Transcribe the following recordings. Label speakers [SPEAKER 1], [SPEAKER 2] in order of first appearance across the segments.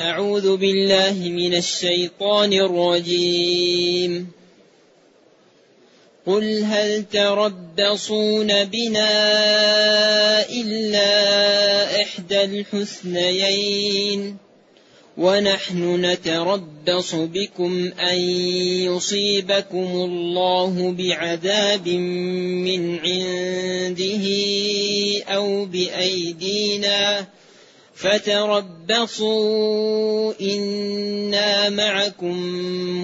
[SPEAKER 1] أعوذ بالله من الشيطان الرجيم. قل هل تربصون بنا إلا إحدى الحسنيين؟ ونحن نتربص بكم أن يصيبكم الله بعذاب من عنده أو بأيدينا فتربصوا إنا معكم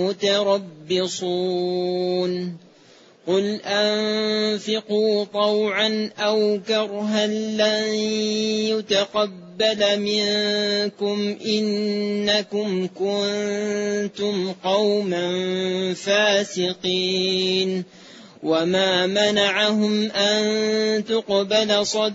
[SPEAKER 1] متربصون. قل أنفقوا طوعا أو كرها لن يتقبل منكم إنكم كنتم قوما فاسقين. وما منعهم أن تقبل صد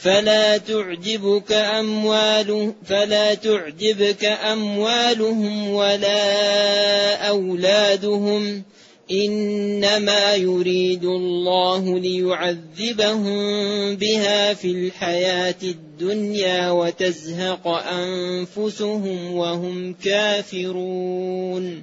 [SPEAKER 1] فلا تعجبك أموالهم فلا تعجبك أموالهم ولا أولادهم. إنما يريد الله ليعذبهم بها في الحياة الدنيا وتزهق أنفسهم وهم كافرون.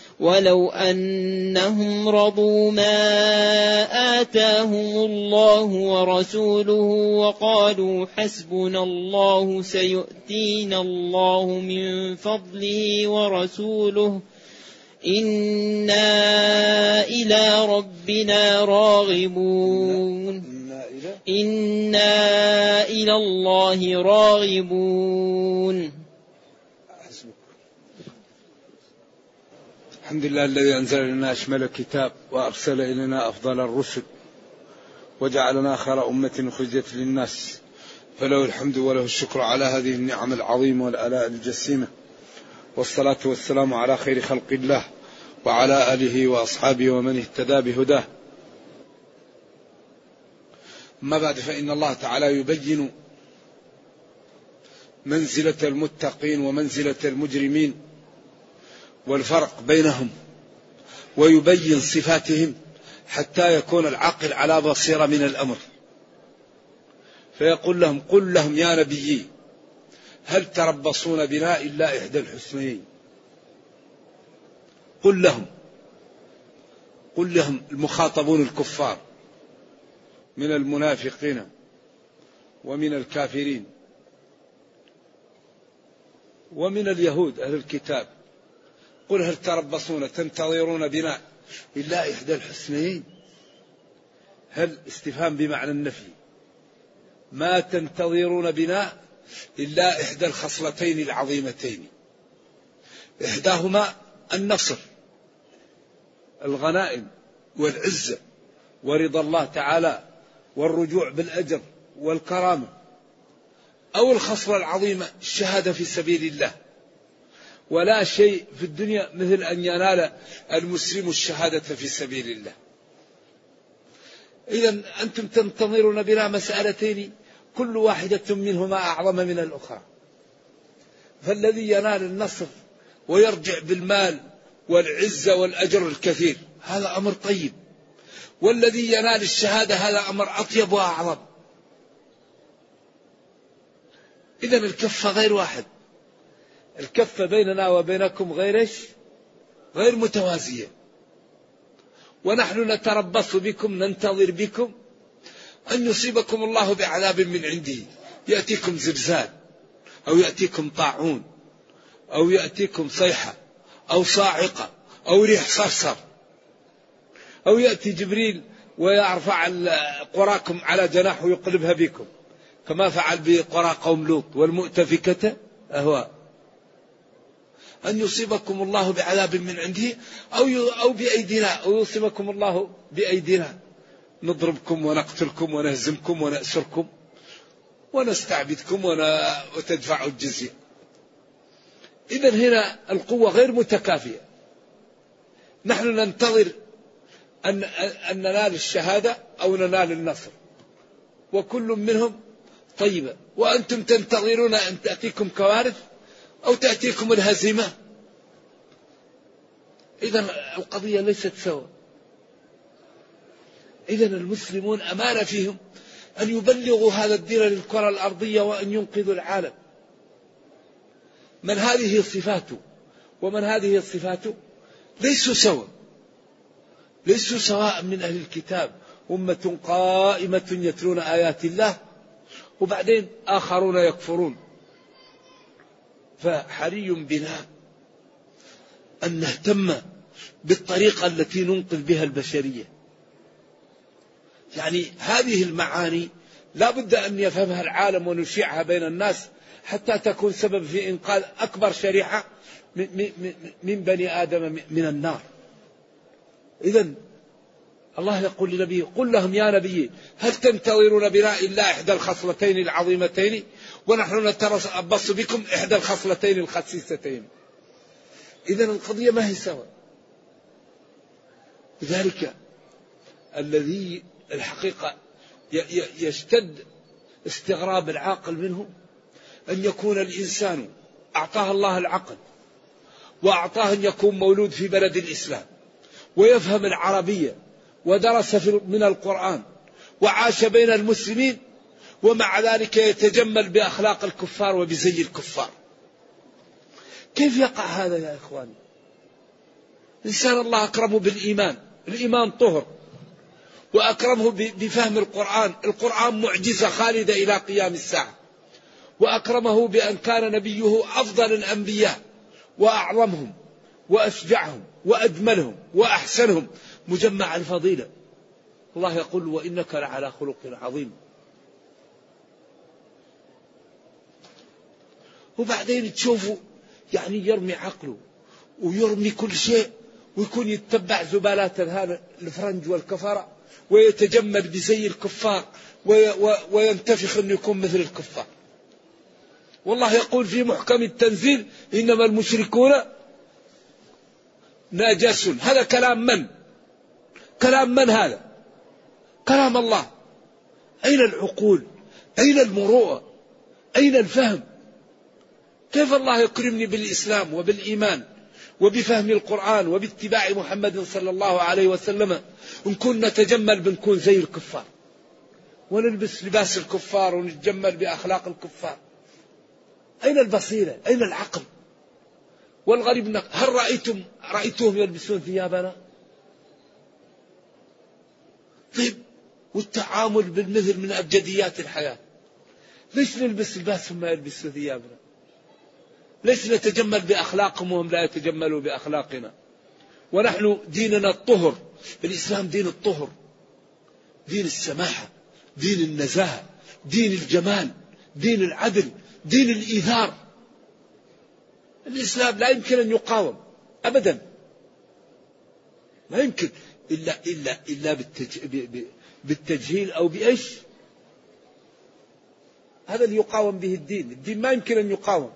[SPEAKER 1] ولو أنهم رضوا ما آتاهم الله ورسوله وقالوا حسبنا الله سيؤتينا الله من فضله ورسوله إنا إلى ربنا راغبون إنا إلى الله راغبون
[SPEAKER 2] الحمد لله الذي أنزل لنا أشمل الكتاب وأرسل إلينا أفضل الرسل وجعلنا خير أمة أخرجت للناس. فله الحمد وله الشكر على هذه النعم العظيمة والآلاء الجسيمة. والصلاة والسلام على خير خلق الله وعلى آله وأصحابه ومن اهتدى بهداه. أما بعد فإن الله تعالى يبين منزلة المتقين ومنزلة المجرمين والفرق بينهم ويبين صفاتهم حتى يكون العقل على بصيرة من الأمر. فيقول لهم قل لهم يا نبيي هل تربصون بنا إلا إحدى الحسنيين؟ قل لهم قل لهم المخاطبون الكفار من المنافقين ومن الكافرين ومن اليهود أهل الكتاب. قل هل تربصون تنتظرون بنا إلا إحدى الحسنين هل استفهام بمعنى النفي؟ ما تنتظرون بنا إلا إحدى الخصلتين العظيمتين. إحداهما النصر الغنائم والعزة ورضا الله تعالى والرجوع بالأجر والكرامة أو الخصلة العظيمة الشهادة في سبيل الله. ولا شيء في الدنيا مثل أن ينال المسلم الشهادة في سبيل الله. إذا أنتم تنتظرون بنا مسألتين كل واحدة منهما أعظم من الأخرى. فالذي ينال النصر ويرجع بالمال والعزة والأجر الكثير هذا أمر طيب. والذي ينال الشهادة هذا أمر أطيب وأعظم. إذا الكفة غير واحد. الكفة بيننا وبينكم غير؟ غير متوازية. ونحن نتربص بكم ننتظر بكم أن يصيبكم الله بعذاب من عنده. يأتيكم زلزال أو يأتيكم طاعون أو يأتيكم صيحة أو صاعقة أو ريح صرصر. أو يأتي جبريل ويرفع قراكم على جناح ويقلبها بكم. كما فعل بقرى قوم لوط والمؤتفكة؟ أهواء. أن يصيبكم الله بعذاب من عنده أو أو بأيدينا. أو يصيبكم الله بأيدينا. نضربكم ونقتلكم ونهزمكم ونأسركم ونستعبدكم وتدفعوا الجزية. إذا هنا القوة غير متكافئة نحن ننتظر أن أن ننال الشهادة أو ننال النصر. وكل منهم طيبة. وأنتم تنتظرون أن تأتيكم كوارث أو تأتيكم الهزيمة؟ إذا القضية ليست سوا. إذا المسلمون أمانة فيهم أن يبلغوا هذا الدين للكرة الأرضية وأن ينقذوا العالم. من هذه صفاته ومن هذه صفاته ليسوا سوا. ليسوا سواء من أهل الكتاب. أمة قائمة يتلون آيات الله وبعدين آخرون يكفرون. فحري بنا أن نهتم بالطريقة التي ننقذ بها البشرية. يعني هذه المعاني لا بد أن يفهمها العالم ونشيعها بين الناس حتى تكون سبب في إنقاذ أكبر شريحة من بني آدم من النار. إذا الله يقول لنبيه قل لهم يا نبي هل تنتظرون بنا إلا إحدى الخصلتين العظيمتين؟ ونحن نتربص بكم إحدى الخصلتين الخسيستين. إذا القضية ما هي سواء لذلك الذي الحقيقة يشتد استغراب العاقل منه أن يكون الإنسان أعطاه الله العقل وأعطاه أن يكون مولود في بلد الإسلام ويفهم العربية ودرس من القرآن وعاش بين المسلمين ومع ذلك يتجمل بأخلاق الكفار وبزي الكفار. كيف يقع هذا يا إخواني إنسان الله أكرمه بالإيمان. الإيمان طهر. وأكرمه بفهم القرآن. القرآن معجزة خالدة إلى قيام الساعة. وأكرمه بأن كان نبيه أفضل الأنبياء. وأعظمهم. وأشجعهم. وأجملهم. وأحسنهم. مجمع الفضيلة. الله يقول وإنك لعلى خلق عظيم. وبعدين تشوفوا يعني يرمي عقله ويرمي كل شيء ويكون يتبع زبالات الفرنج والكفرة ويتجمل بزي الكفار وينتفخ إنه يكون مثل الكفار. والله يقول في محكم التنزيل إنما المشركون نجس هذا كلام من؟ كلام من هذا؟ كلام الله. أين العقول؟ أين المروءة؟ أين الفهم؟ كيف الله يكرمني بالإسلام وبالإيمان وبفهم القرآن وباتباع محمد صلى الله عليه وسلم؟ كنا نتجمل بنكون زي الكفار. ونلبس لباس الكفار ونتجمل بأخلاق الكفار. أين البصيرة؟ أين العقل؟ والغريب هل رأيتم رأيتهم يلبسون ثيابنا؟ طيب والتعامل بالمثل من أبجديات الحياة. ليش نلبس لباسهم ما يلبسوا ثيابنا؟ ليش نتجمل بأخلاقهم وهم لا يتجملوا بأخلاقنا؟ ونحن ديننا الطهر. الإسلام دين الطهر. دين السماحة دين النزاهة دين الجمال دين العدل دين الإيثار. الإسلام لا يمكن أن يقاوم أبدا. ما يمكن إلا إلا إلا بالتج... بالتجهيل أو بإيش؟ هذا اللي يقاوم به الدين، الدين ما يمكن أن يقاوم.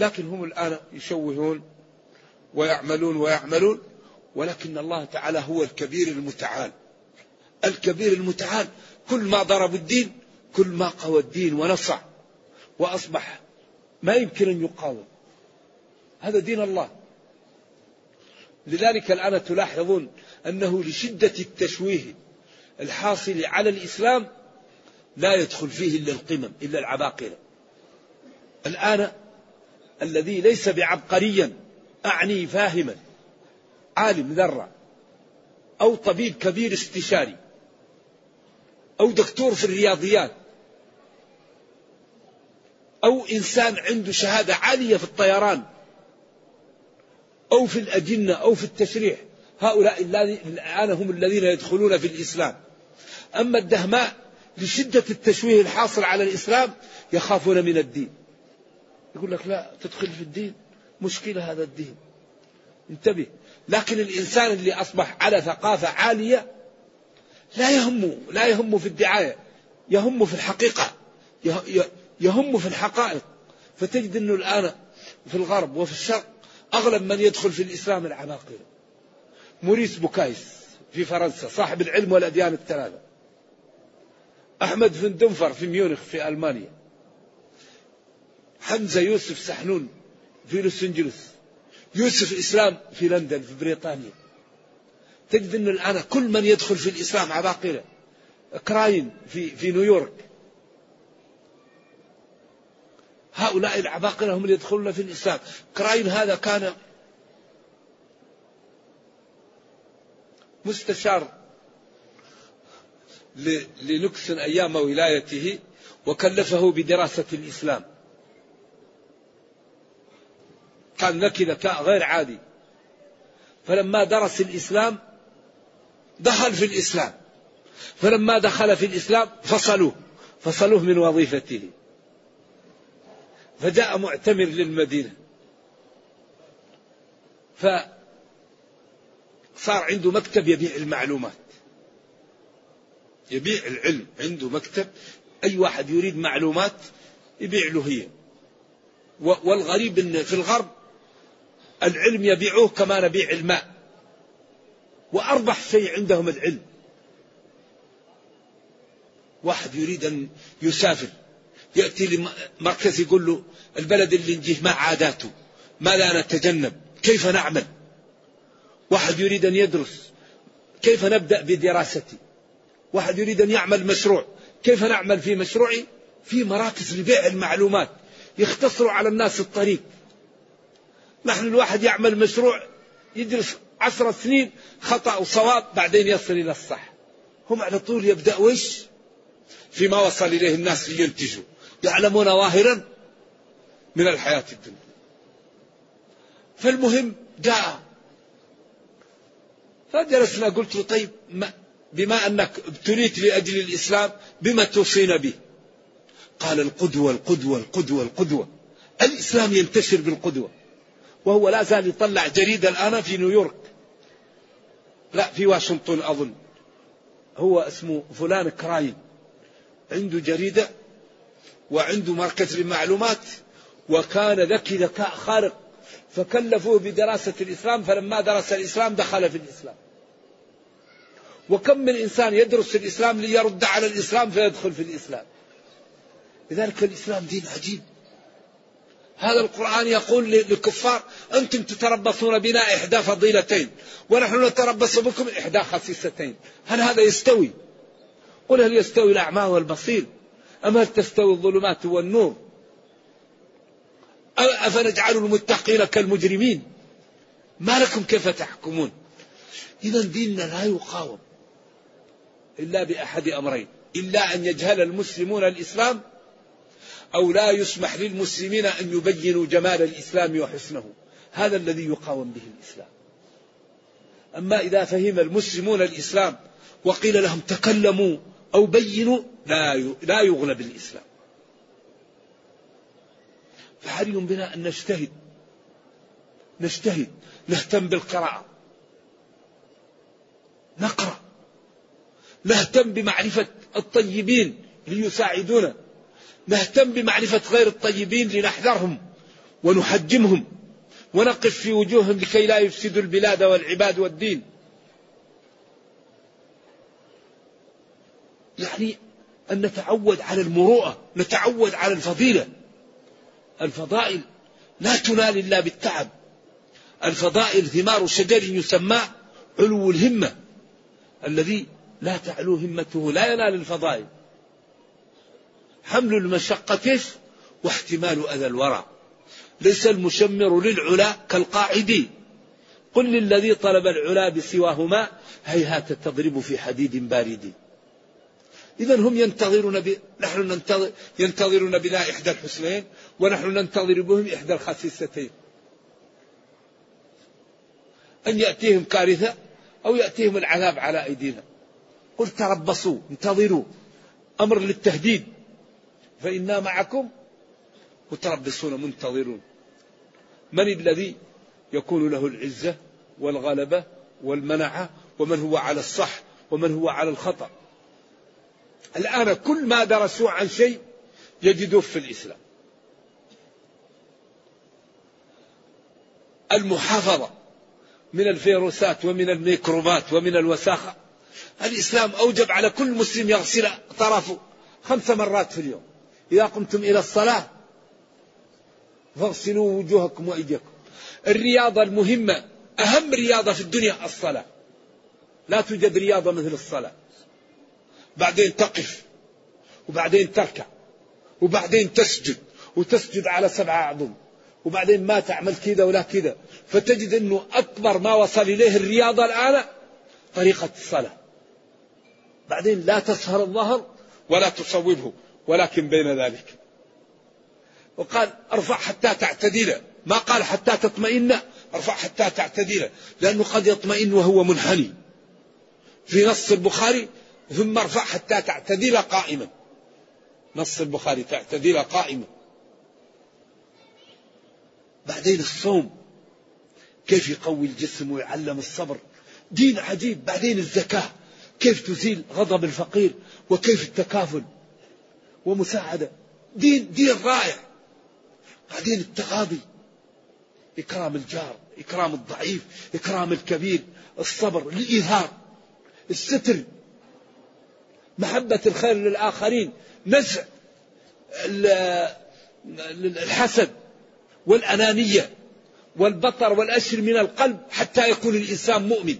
[SPEAKER 2] لكن هم الآن يشوهون ويعملون ويعملون ولكن الله تعالى هو الكبير المتعال. الكبير المتعال كل ما ضربوا الدين كل ما قوى الدين ونصع وأصبح ما يمكن أن يقاوم. هذا دين الله. لذلك الآن تلاحظون أنه لشدة التشويه الحاصل على الإسلام لا يدخل فيه إلا القمم إلا العباقرة. الآن الذي ليس بعبقريا أعني فاهما عالم ذرة أو طبيب كبير استشاري أو دكتور في الرياضيات أو إنسان عنده شهادة عالية في الطيران أو في الأجنة أو في التشريح. هؤلاء الآن هم الذين يدخلون في الإسلام. أما الدهماء لشدة التشويه الحاصل على الإسلام يخافون من الدين. يقول لك لا تدخل في الدين مشكلة هذا الدين. انتبه. لكن الإنسان اللي أصبح على ثقافة عالية لا يهمه لا يهمه في الدعاية يهمه في الحقيقة يهم في الحقائق. فتجد أنه الآن في الغرب وفي الشرق أغلب من يدخل في الإسلام العباقرة موريس بوكايس في فرنسا صاحب العلم والأديان الثلاثة. أحمد فن دنفر في ميونخ في ألمانيا. حمزة يوسف سحنون في لوس أنجلوس يوسف إسلام في لندن في بريطانيا. تجد أنه الآن كل من يدخل في الإسلام عباقرة كراين في, في نيويورك. هؤلاء العباقرة هم اللي يدخلون في الإسلام. كراين هذا كان مستشار لنكسن أيام ولايته وكلفه بدراسة الإسلام. كان ذكي ذكاء غير عادي. فلما درس الإسلام دخل في الإسلام. فلما دخل في الإسلام فصلوه. فصلوه من وظيفته. فجاء معتمر للمدينة. فصار عنده مكتب يبيع المعلومات. يبيع العلم. عنده مكتب. أي واحد يريد معلومات يبيع له هي. والغريب أن في الغرب العلم يبيعوه كما نبيع الماء. وأربح شيء عندهم العلم. واحد يريد أن يسافر. يأتي لمركز يقول له البلد اللي نجيه ما عاداته. ماذا نتجنب. كيف نعمل؟ واحد يريد أن يدرس. كيف نبدأ بدراستي؟ واحد يريد أن يعمل مشروع. كيف نعمل في مشروعي؟ في مراكز لبيع المعلومات. يختصروا على الناس الطريق. نحن الواحد يعمل مشروع يدرس عشر سنين خطأ وصواب بعدين يصل إلى الصح. هم على طول يبدأ وش؟ فيما وصل إليه الناس لينتجوا يعلمون ظاهرا من الحياة الدنيا. فالمهم جاء. فجلسنا قلت له طيب ما بما أنك ابتليت لأجل الإسلام بما توصينا به؟ قال القدوة القدوة القدوة القدوة. الإسلام ينتشر بالقدوة. وهو لا زال يطلع جريدة الآن في نيويورك. لا في واشنطن أظن. هو اسمه فلان كراين. عنده جريدة وعنده مركز للمعلومات وكان ذكي ذكاء خارق. فكلفوه بدراسة الإسلام فلما درس الإسلام دخل في الإسلام. وكم من إنسان يدرس الإسلام ليرد على الإسلام فيدخل في الإسلام. لذلك الإسلام دين عجيب. هذا القرآن يقول للكفار أنتم تتربصون بنا إحدى فضيلتين ونحن نتربص بكم إحدى خصيصتين. هل هذا يستوي؟ قل هل يستوي الأعمى والبصير؟ أم هل تستوي الظلمات والنور؟ أفنجعل المتقين كالمجرمين؟ ما لكم كيف تحكمون؟ إذا ديننا لا يقاوم إلا بأحد أمرين إلا أن يجهل المسلمون الإسلام أو لا يسمح للمسلمين أن يبينوا جمال الإسلام وحسنه. هذا الذي يقاوم به الإسلام. أما إذا فهم المسلمون الإسلام وقيل لهم تكلموا أو بينوا لا لا يغلب الإسلام فحري بنا أن نجتهد. نجتهد. نهتم بالقراءة. نقرأ. نهتم بمعرفة الطيبين ليساعدونا. نهتم بمعرفة غير الطيبين لنحذرهم ونحجمهم ونقف في وجوههم لكي لا يفسدوا البلاد والعباد والدين. يعني أن نتعود على المروءة نتعود على الفضيلة. الفضائل لا تنال إلا بالتعب. الفضائل ثمار شجر يسمى علو الهمة الذي لا تعلو همته لا ينال الفضائل. حمل المشقة واحتمال أذى الورى. ليس المشمر للعلا كالقاعد. قل للذي طلب العلا بسواهما هيهات تضرب في حديد بارد. إذا هم ينتظرون ب... نحن ننتظر ينتظرون بنا إحدى الحسنين ونحن ننتظر بهم إحدى الخسيستين. أن يأتيهم كارثة أو يأتيهم العذاب على أيدينا. قل تربصوا انتظروا. أمر للتهديد. فإنا معكم متربصون منتظرون. من الذي يكون له العزة والغلبة والمنعة؟ ومن هو على الصح؟ ومن هو على الخطأ؟ الآن كل ما درسوا عن شيء يجدوه في الإسلام. المحافظة من الفيروسات ومن الميكروبات ومن الوساخة. الإسلام أوجب على كل مسلم يغسل طرفه خمس مرات في اليوم. إذا قمتم إلى الصلاة فاغسلوا وجوهكم وأيديكم. الرياضة المهمة أهم رياضة في الدنيا الصلاة. لا توجد رياضة مثل الصلاة. بعدين تقف وبعدين تركع وبعدين تسجد وتسجد على سبعة أعظم وبعدين ما تعمل كذا ولا كذا. فتجد أنه أكبر ما وصل إليه الرياضة الآن طريقة الصلاة. بعدين لا تسهر الظهر ولا تصوبه. ولكن بين ذلك. وقال ارفع حتى تعتدل. ما قال حتى تطمئن؟ ارفع حتى تعتدل. لأنه قد يطمئن وهو منحني. في نص البخاري ثم ارفع حتى تعتدل قائما. نص البخاري تعتدل قائما. بعدين الصوم. كيف يقوي الجسم ويعلم الصبر؟ دين عجيب. بعدين الزكاة. كيف تزيل غضب الفقير؟ وكيف التكافل؟ ومساعدة. دين دين رائع. بعدين التغاضي إكرام الجار إكرام الضعيف إكرام الكبير الصبر الإيثار الستر. محبة الخير للآخرين نزع الحسد والأنانية والبطر والأشر من القلب حتى يكون الإنسان مؤمن.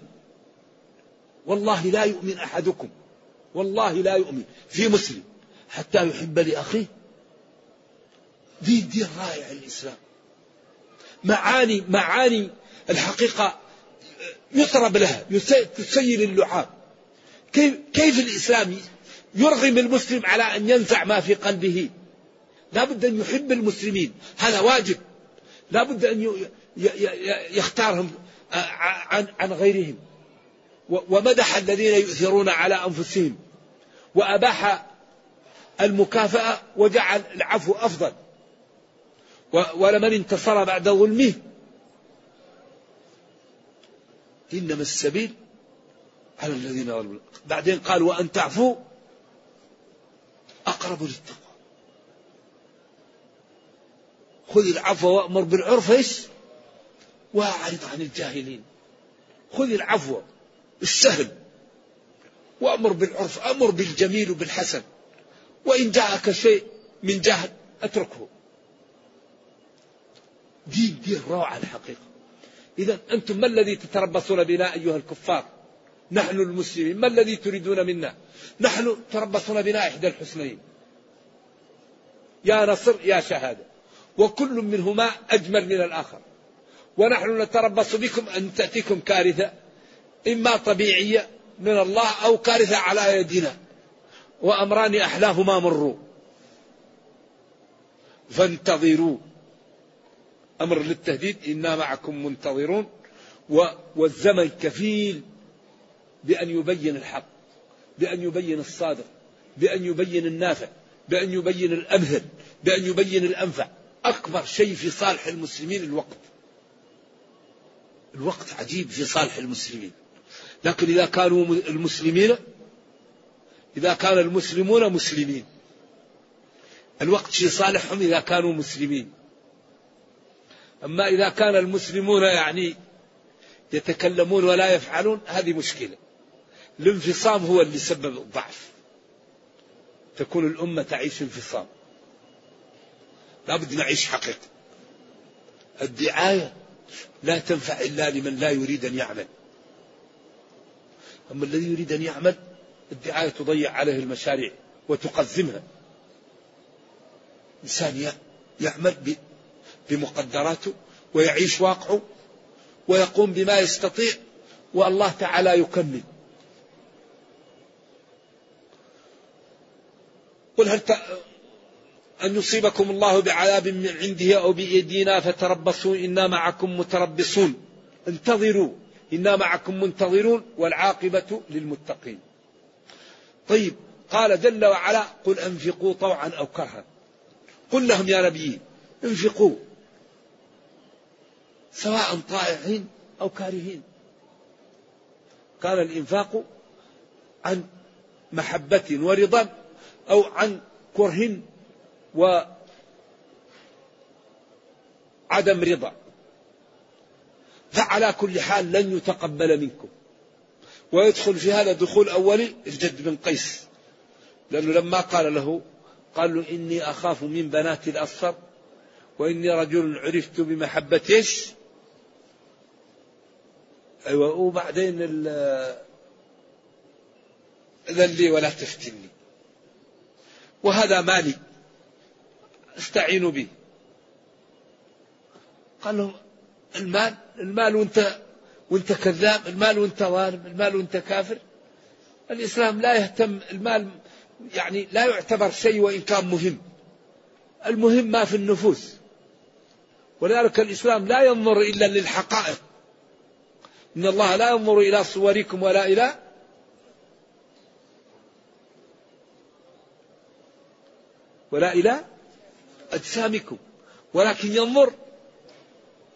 [SPEAKER 2] والله لا يؤمن أحدكم. والله لا يؤمن. في مسلم. حتى يحب لأخيه. دين دين رائع الإسلام. معاني معاني الحقيقة يطرب لها تسيل اللعاب. كيف, كيف الإسلام يرغم المسلم على أن ينزع ما في قلبه؟ لا بد أن يحب المسلمين. هذا واجب. لا بد أن يختارهم عن, عن غيرهم. ومدح الذين يؤثرون على أنفسهم. وأباح المكافأة وجعل العفو أفضل. ولمن انتصر بعد ظلمه إنما السبيل على الذين ظلموا. بعدين قال وأن تعفوا أقرب للتقوى. خذ العفو وأمر بالعرف إيش؟ وأعرض عن الجاهلين. خذ العفو السهل وأمر بالعرف أمر بالجميل وبالحسن. وإن جاءك شيء من جهل أتركه. دين دين روعة الحقيقة. إذا أنتم ما الذي تتربصون بنا أيها الكفار؟ نحن المسلمين. ما الذي تريدون منا؟ نحن تربصون بنا إحدى الحسنين. يا نصر يا شهادة. وكل منهما أجمل من الآخر. ونحن نتربص بكم أن تأتيكم كارثة إما طبيعية من الله أو كارثة على يدنا. وأمران أحلاهما مروا. فانتظروا. أمر للتهديد. إنا معكم منتظرون. والزمن كفيل بأن يبين الحق بأن يبين الصادق بأن يبين النافع بأن يبين الأمثل بأن يبين الأنفع. أكبر شيء في صالح المسلمين الوقت. الوقت عجيب في صالح المسلمين. لكن إذا كانوا المسلمين إذا كان المسلمون مسلمين. الوقت في صالحهم إذا كانوا مسلمين. أما إذا كان المسلمون يعني يتكلمون ولا يفعلون هذه مشكلة. الانفصام هو اللي سبب الضعف. تكون الأمة تعيش انفصام. لابد نعيش حقيقة. الدعاية لا تنفع إلا لمن لا يريد أن يعمل. أما الذي يريد أن يعمل الدعاية تضيع عليه المشاريع وتقزمها. إنسان يعمل بمقدراته ويعيش واقعه ويقوم بما يستطيع والله تعالى يكمل. قل هل. أن يصيبكم الله بعذاب من عنده أو بأيدينا فتربصوا إنا معكم متربصون. انتظروا. إنا معكم منتظرون والعاقبة للمتقين. طيب قال جل وعلا قل أنفقوا طوعا أو كرها. قل لهم يا نبي انفقوا سواء طائعين أو كارهين. كان الإنفاق عن محبة ورضا أو عن كره وعدم رضا. فعلى كل حال لن يتقبل منكم. ويدخل في هذا دخول أولي الجد بن قيس. لأنه لما قال له قال له إني أخاف من بنات الأصفر وإني رجل عرفت بمحبة إيش؟ أيوة وبعدين إذن لي ولا تفتني. وهذا مالي استعين به قال له المال المال وانت وانت كذاب المال وانت ظالم المال وانت كافر. الإسلام لا يهتم المال يعني لا يعتبر شيء وإن كان مهم. المهم ما في النفوس. ولذلك الإسلام لا ينظر إلا للحقائق. إن الله لا ينظر إلى صوركم ولا إلى ولا إلى أجسامكم. ولكن ينظر.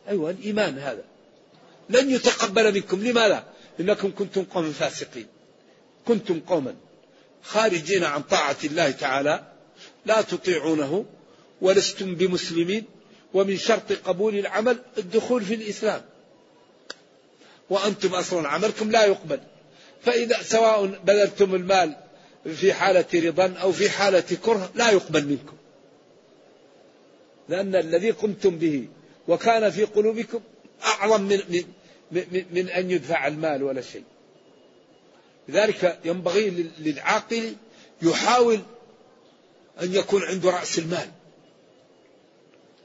[SPEAKER 2] أيوة الإيمان هذا. لن يتقبل منكم. لماذا؟ إنكم كنتم قوم فاسقين. كنتم قوما خارجين عن طاعة الله تعالى لا تطيعونه ولستم بمسلمين ومن شرط قبول العمل الدخول في الإسلام. وأنتم أصلا عملكم لا يقبل. فإذا سواء بذلتم المال في حالة رضا أو في حالة كره لا يقبل منكم. لأن الذي قمتم به وكان في قلوبكم أعظم من, من, من, من أن يدفع المال ولا شيء. لذلك ينبغي للعاقل يحاول أن يكون عنده رأس المال.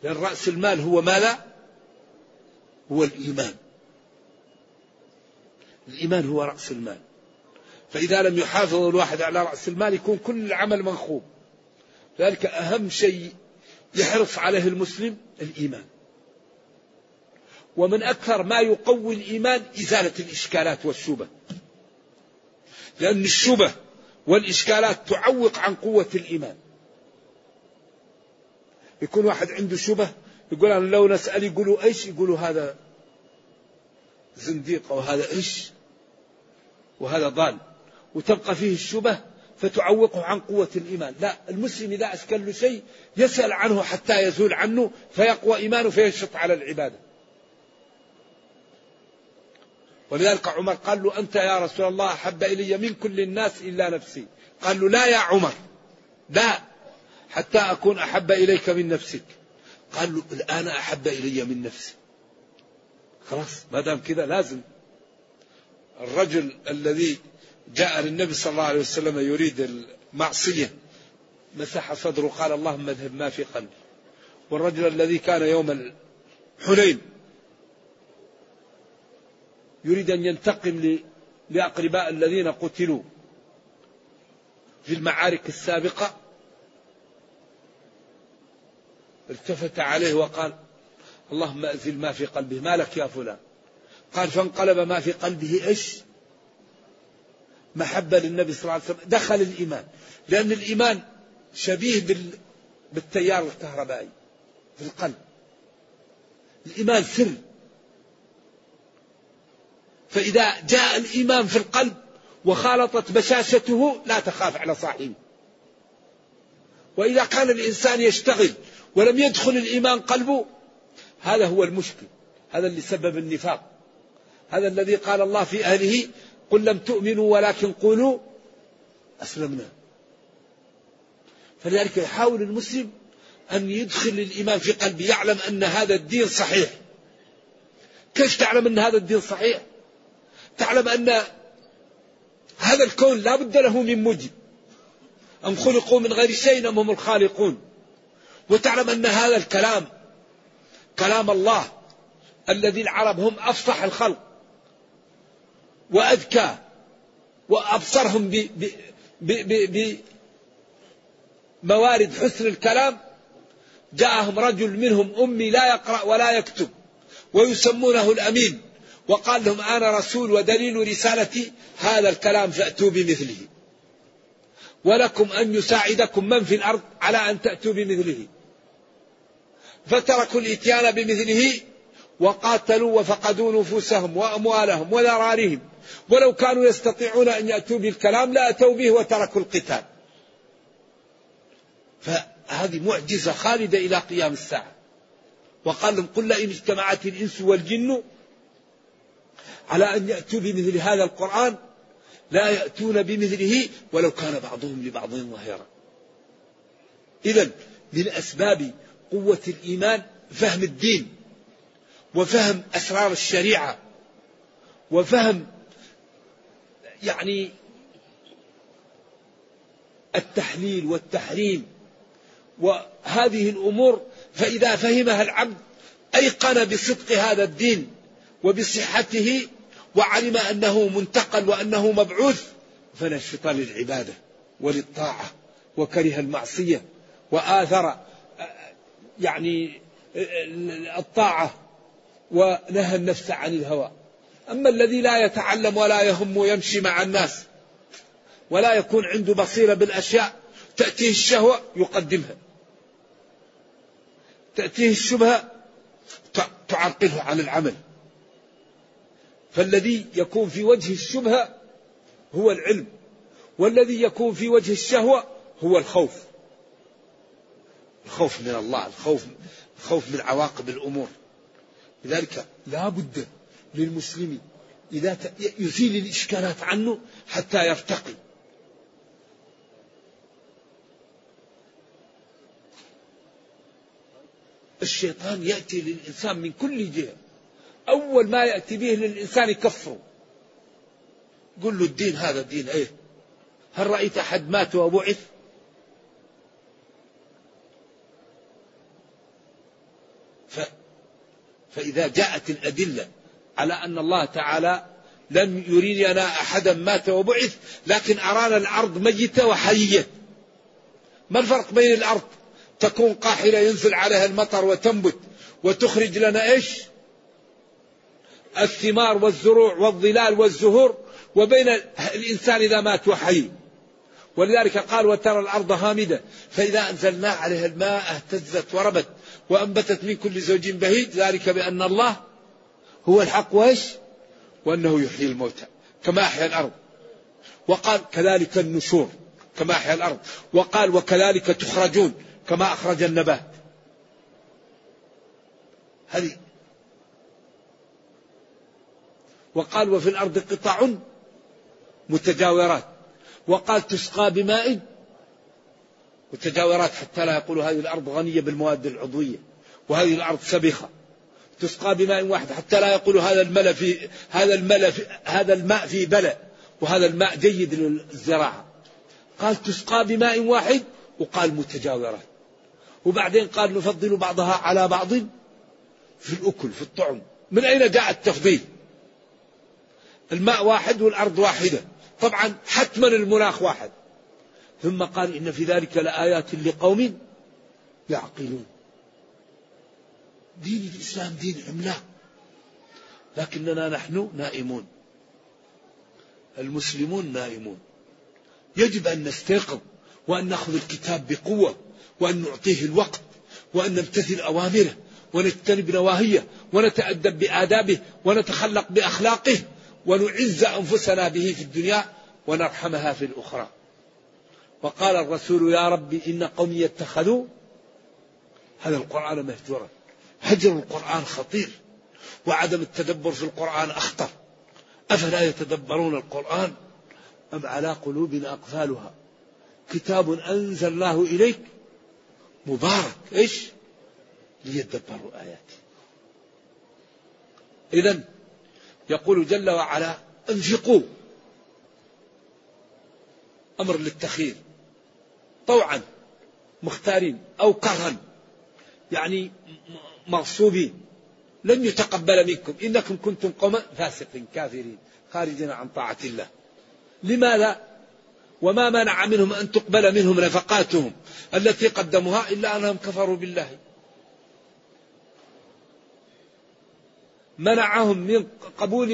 [SPEAKER 2] لأن رأس المال هو ماذا؟ هو الإيمان. الإيمان هو رأس المال. فإذا لم يحافظ الواحد على رأس المال يكون كل العمل منخوب. ذلك أهم شيء يحرص عليه المسلم الإيمان. ومن أكثر ما يقوي الإيمان إزالة الإشكالات والشبه لأن الشبه والإشكالات تعوق عن قوة الإيمان. يكون واحد عنده شبه يقول أنا لو نسأل يقولوا إيش؟ يقولوا هذا زنديق أو هذا إيش؟ وهذا ضال. وتبقى فيه الشبه فتعوقه عن قوة الإيمان. لا المسلم إذا أشكل شيء يسأل عنه حتى يزول عنه فيقوى إيمانه فينشط على العبادة. ولذلك عمر قال له أنت يا رسول الله أحب إلي من كل الناس إلا نفسي. قال له لا يا عمر لا حتى أكون أحب إليك من نفسك. قال له الآن أحب إلي من نفسي. خلاص ما دام كذا لازم. الرجل الذي جاء للنبي صلى الله عليه وسلم يريد المعصية مسح صدره قال اللهم اذهب ما في قلبي. والرجل الذي كان يوم حنين يريد أن ينتقم لأقرباء الذين قتلوا في المعارك السابقة. التفت عليه وقال اللهم أزل ما في قلبه. ما لك يا فلان؟ قال فانقلب ما في قلبه. إيش؟ محبة للنبي صلى الله عليه وسلم. دخل الإيمان. لأن الإيمان شبيه بال... بالتيار الكهربائي في القلب. الإيمان سر. فإذا جاء الإيمان في القلب وخالطت بشاشته لا تخاف على صاحبه. وإذا كان الإنسان يشتغل ولم يدخل الإيمان قلبه هذا هو المشكل. هذا اللي سبب النفاق. هذا الذي قال الله في أهله قل لم تؤمنوا ولكن قولوا أسلمنا. فلذلك يحاول المسلم أن يدخل الإيمان في قلبه يعلم أن هذا الدين صحيح. كيف تعلم أن هذا الدين صحيح؟ تعلم أن هذا الكون لا بد له من مجد أم خلقوا من غير شيء أم هم الخالقون؟ وتعلم أن هذا الكلام كلام الله الذي العرب هم أفصح الخلق وأذكى وأبصرهم ب ب ب ب موارد حسن الكلام جاءهم رجل منهم أمي لا يقرأ ولا يكتب ويسمونه الأمين. وقال لهم أنا رسول ودليل رسالتي هذا الكلام فأتوا بمثله. ولكم أن يساعدكم من في الأرض على أن تأتوا بمثله. فتركوا الإتيان بمثله وقاتلوا وفقدوا نفوسهم وأموالهم وذراريهم ولو كانوا يستطيعون أن يأتوا بالكلام لأتوا به وتركوا القتال. فهذه معجزة خالدة إلى قيام الساعة. وقال لهم قل إن اجتمعت الإنس والجن على أن يأتوا بمثل هذا القرآن لا يأتون بمثله ولو كان بعضهم لبعض ظهيرا. إذا من أسباب قوة الإيمان فهم الدين وفهم أسرار الشريعة وفهم يعني التحليل والتحريم وهذه الأمور فإذا فهمها العبد أيقن بصدق هذا الدين وبصحته وعلم أنه منتقل وأنه مبعوث فنشط للعبادة وللطاعة وكره المعصية وآثر يعني الطاعة ونهى النفس عن الهوى. أما الذي لا يتعلم ولا يهم ويمشي مع الناس ولا يكون عنده بصيرة بالأشياء تأتيه الشهوة يقدمها. تأتيه الشبهة تعرقله عن العمل. فالذي يكون في وجه الشبهة هو العلم والذي يكون في وجه الشهوة هو الخوف. الخوف من الله الخوف الخوف من عواقب الأمور. لذلك لا بد للمسلم إذا يزيل الإشكالات عنه حتى يرتقي. الشيطان يأتي للإنسان من كل جهة. أول ما يأتي به للإنسان يكفره. قل له الدين هذا الدين إيه؟ هل رأيت أحد مات وبعث ف... فإذا جاءت الأدلة على أن الله تعالى لم يرينا أحدا مات وبعث لكن أرانا الأرض ميتة وحية ما الفرق بين الأرض؟ تكون قاحلة ينزل عليها المطر وتنبت وتخرج لنا إيش؟ الثمار والزروع والظلال والزهور وبين الإنسان إذا مات وحي. ولذلك قال وترى الأرض هامدة فإذا أنزلنا عليها الماء اهتزت وربت وأنبتت من كل زوج بهيج ذلك بأن الله هو الحق وإيش؟ وأنه يحيي الموتى كما أحيا الأرض. وقال كذلك النشور كما أحيا الأرض. وقال وكذلك تخرجون كما أخرج النبات. هذه وقال وفي الأرض قطع متجاورات وقال تسقى بماء متجاورات حتى لا يقولوا هذه الأرض غنية بالمواد العضوية وهذه الأرض سبخة تسقى بماء واحد حتى لا يقولوا هذا الماء في هذا الماء في هذا الماء في بلى وهذا الماء جيد للزراعة. قال تسقى بماء واحد وقال متجاورات. وبعدين قال نفضل بعضها على بعض في الأكل في الطعم. من أين جاء التفضيل؟ الماء واحد والأرض واحدة. طبعا حتما المناخ واحد. ثم قال إن في ذلك لآيات لقوم يعقلون. دين الإسلام دين عملاق لكننا نحن نائمون. المسلمون نائمون. يجب أن نستيقظ وأن نأخذ الكتاب بقوة وأن نعطيه الوقت وأن نمتثل أوامره ونجتنب نواهيه ونتأدب بآدابه ونتخلق بأخلاقه. ونعز أنفسنا به في الدنيا ونرحمها في الأخرى. وقال الرسول يا ربي إن قومي اتخذوا هذا القرآن مهجورا. هجر القرآن خطير. وعدم التدبر في القرآن أخطر. أفلا يتدبرون القرآن أم على قلوب أقفالها؟ كتاب أنزلناه إليك مبارك. إيش؟ ليدبروا آياته إذا يقول جل وعلا انفقوا. أمر للتخيير. طوعا مختارين أو كرها يعني مغصوبين لن يتقبل منكم. إنكم كنتم قوما فاسقين كافرين خارجين عن طاعة الله. لماذا؟ وما منع منهم أن تقبل منهم نفقاتهم التي قدموها إلا أنهم كفروا بالله. منعهم من قبول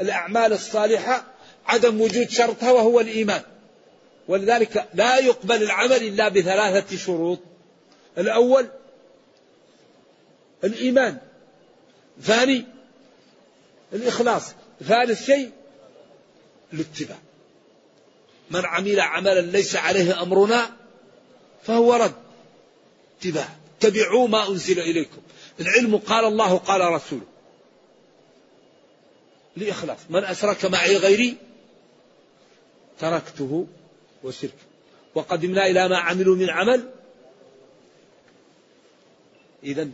[SPEAKER 2] الأعمال الصالحة عدم وجود شرطها وهو الإيمان. ولذلك لا يقبل العمل إلا بثلاثة شروط. الأول الإيمان. ثاني الإخلاص. ثالث شيء الاتباع. من عمل عملا ليس عليه أمرنا فهو رد. اتباع. اتبعوا ما أنزل إليكم. العلم قال الله قال رسوله. لإخلاص. من أشرك معي غيري تركته وشركه وقدمنا إلى ما عملوا من عمل. إذا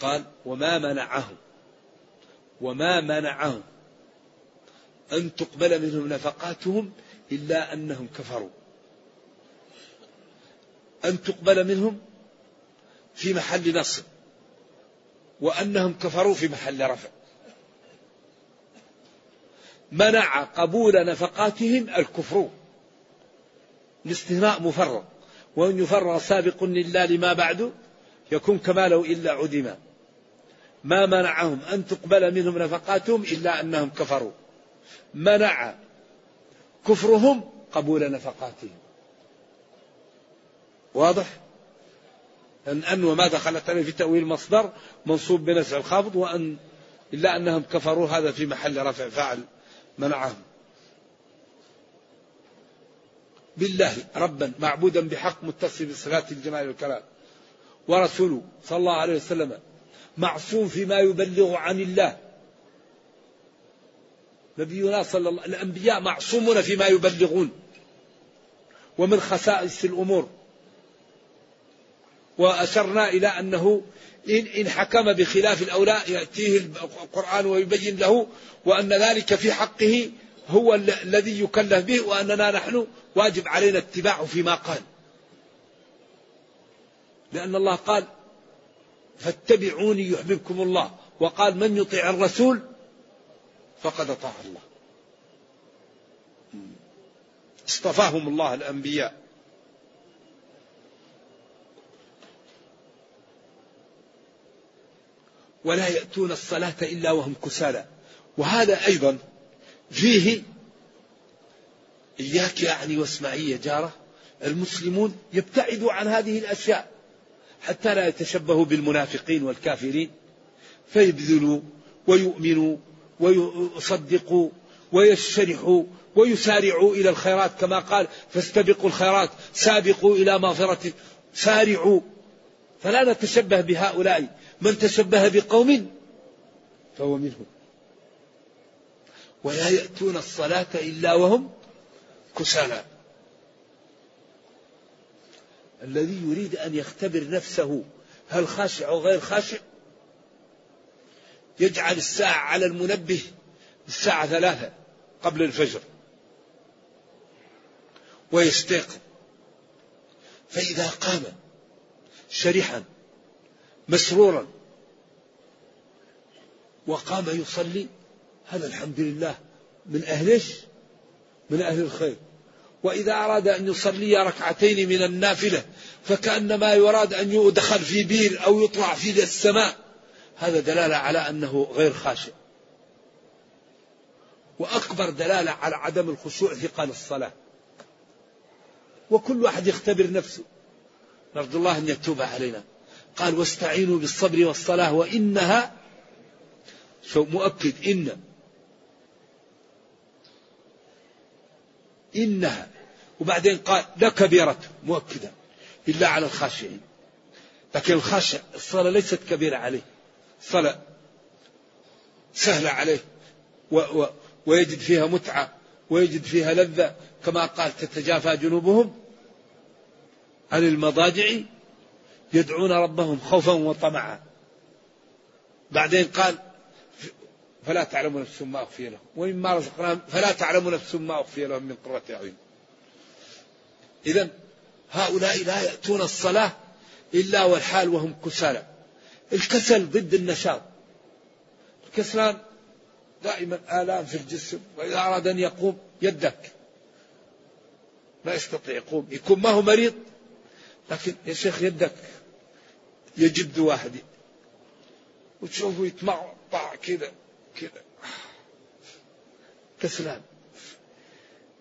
[SPEAKER 2] قال وما منعهم. وما منعهم أن تقبل منهم نفقاتهم إلا أنهم كفروا. أن تقبل منهم في محل نصب. وأنهم كفروا في محل رفع. منع قبول نفقاتهم الكفر. الاستثناء مفرغ وأن يفرغ سابق لله لما بعد يكون كما لو إلا عدما ما منعهم أن تقبل منهم نفقاتهم إلا أنهم كفروا. منع كفرهم قبول نفقاتهم. واضح؟ أن أن وما دخلت عليه في تأويل مصدر منصوب بنسع الخافض وأن إلا أنهم كفروا هذا في محل رفع فاعل منعهم. بالله ربا معبودا بحق متصل بصفات الجمال والكلام. ورسوله صلى الله عليه وسلم معصوم فيما يبلغ عن الله. نبينا صلى الله الأنبياء معصومون فيما يبلغون. ومن خصائص الأمور. وأشرنا إلى أنه إن, حكم بخلاف الأولى يأتيه القرآن ويبين له وأن ذلك في حقه هو الذي يكلف به وأننا نحن واجب علينا اتباعه فيما قال. لأن الله قال فاتبعوني يحببكم الله. وقال من يطيع الرسول فقد أطاع الله. اصطفاهم الله الأنبياء. ولا يأتون الصلاة إلا وهم كسالى. وهذا أيضا فيه إياك يعني واسمعي يا جارة المسلمون يبتعدوا عن هذه الأشياء حتى لا يتشبهوا بالمنافقين والكافرين. فيبذلوا ويؤمنوا ويصدقوا ويشرحوا ويسارعوا إلى الخيرات كما قال فاستبقوا الخيرات سابقوا إلى مغفرة سارعوا. فلا نتشبه بهؤلاء. من تشبه بقوم فهو منهم. ولا يأتون الصلاة إلا وهم كسالى. الذي يريد أن يختبر نفسه هل خاشع أو غير خاشع؟ يجعل الساعة على المنبه الساعة ثلاثة قبل الفجر. ويستيقظ فإذا قام شرحا مسرورا. وقام يصلي. هذا الحمد لله. من أهلش من أهل الخير. وإذا أراد أن يصلي ركعتين من النافلة فكأنما يراد أن يدخل في بير أو يطلع في السماء. هذا دلالة على أنه غير خاشع. وأكبر دلالة على عدم الخشوع ثقل الصلاة. وكل واحد يختبر نفسه. نرجو الله أن يتوب علينا. قال واستعينوا بالصبر والصلاة وإنها شو مؤكد إن إنها. وبعدين قال لكبيرة مؤكدة إلا على الخاشعين. لكن الخاشع الصلاة ليست كبيرة عليه. صلاة سهلة عليه. و و ويجد فيها متعة ويجد فيها لذة كما قال تتجافى جنوبهم عن المضاجع يدعون ربهم خوفا وطمعا. بعدين قال فلا تعلم نفس ما أخفي لهم. ومما رزقناهم فلا تعلم نفس ما أخفي لهم من قرة أعين. إذا هؤلاء لا يأتون الصلاة إلا والحال وهم كسالى. الكسل ضد النشاط. الكسلان دائما آلام في الجسم وإذا أراد أن يقوم يدك. ما يستطيع يقوم يكون ما هو مريض لكن يا شيخ يدك يجد واحد. وتشوفه يتمعطع كذا كذا كسلان.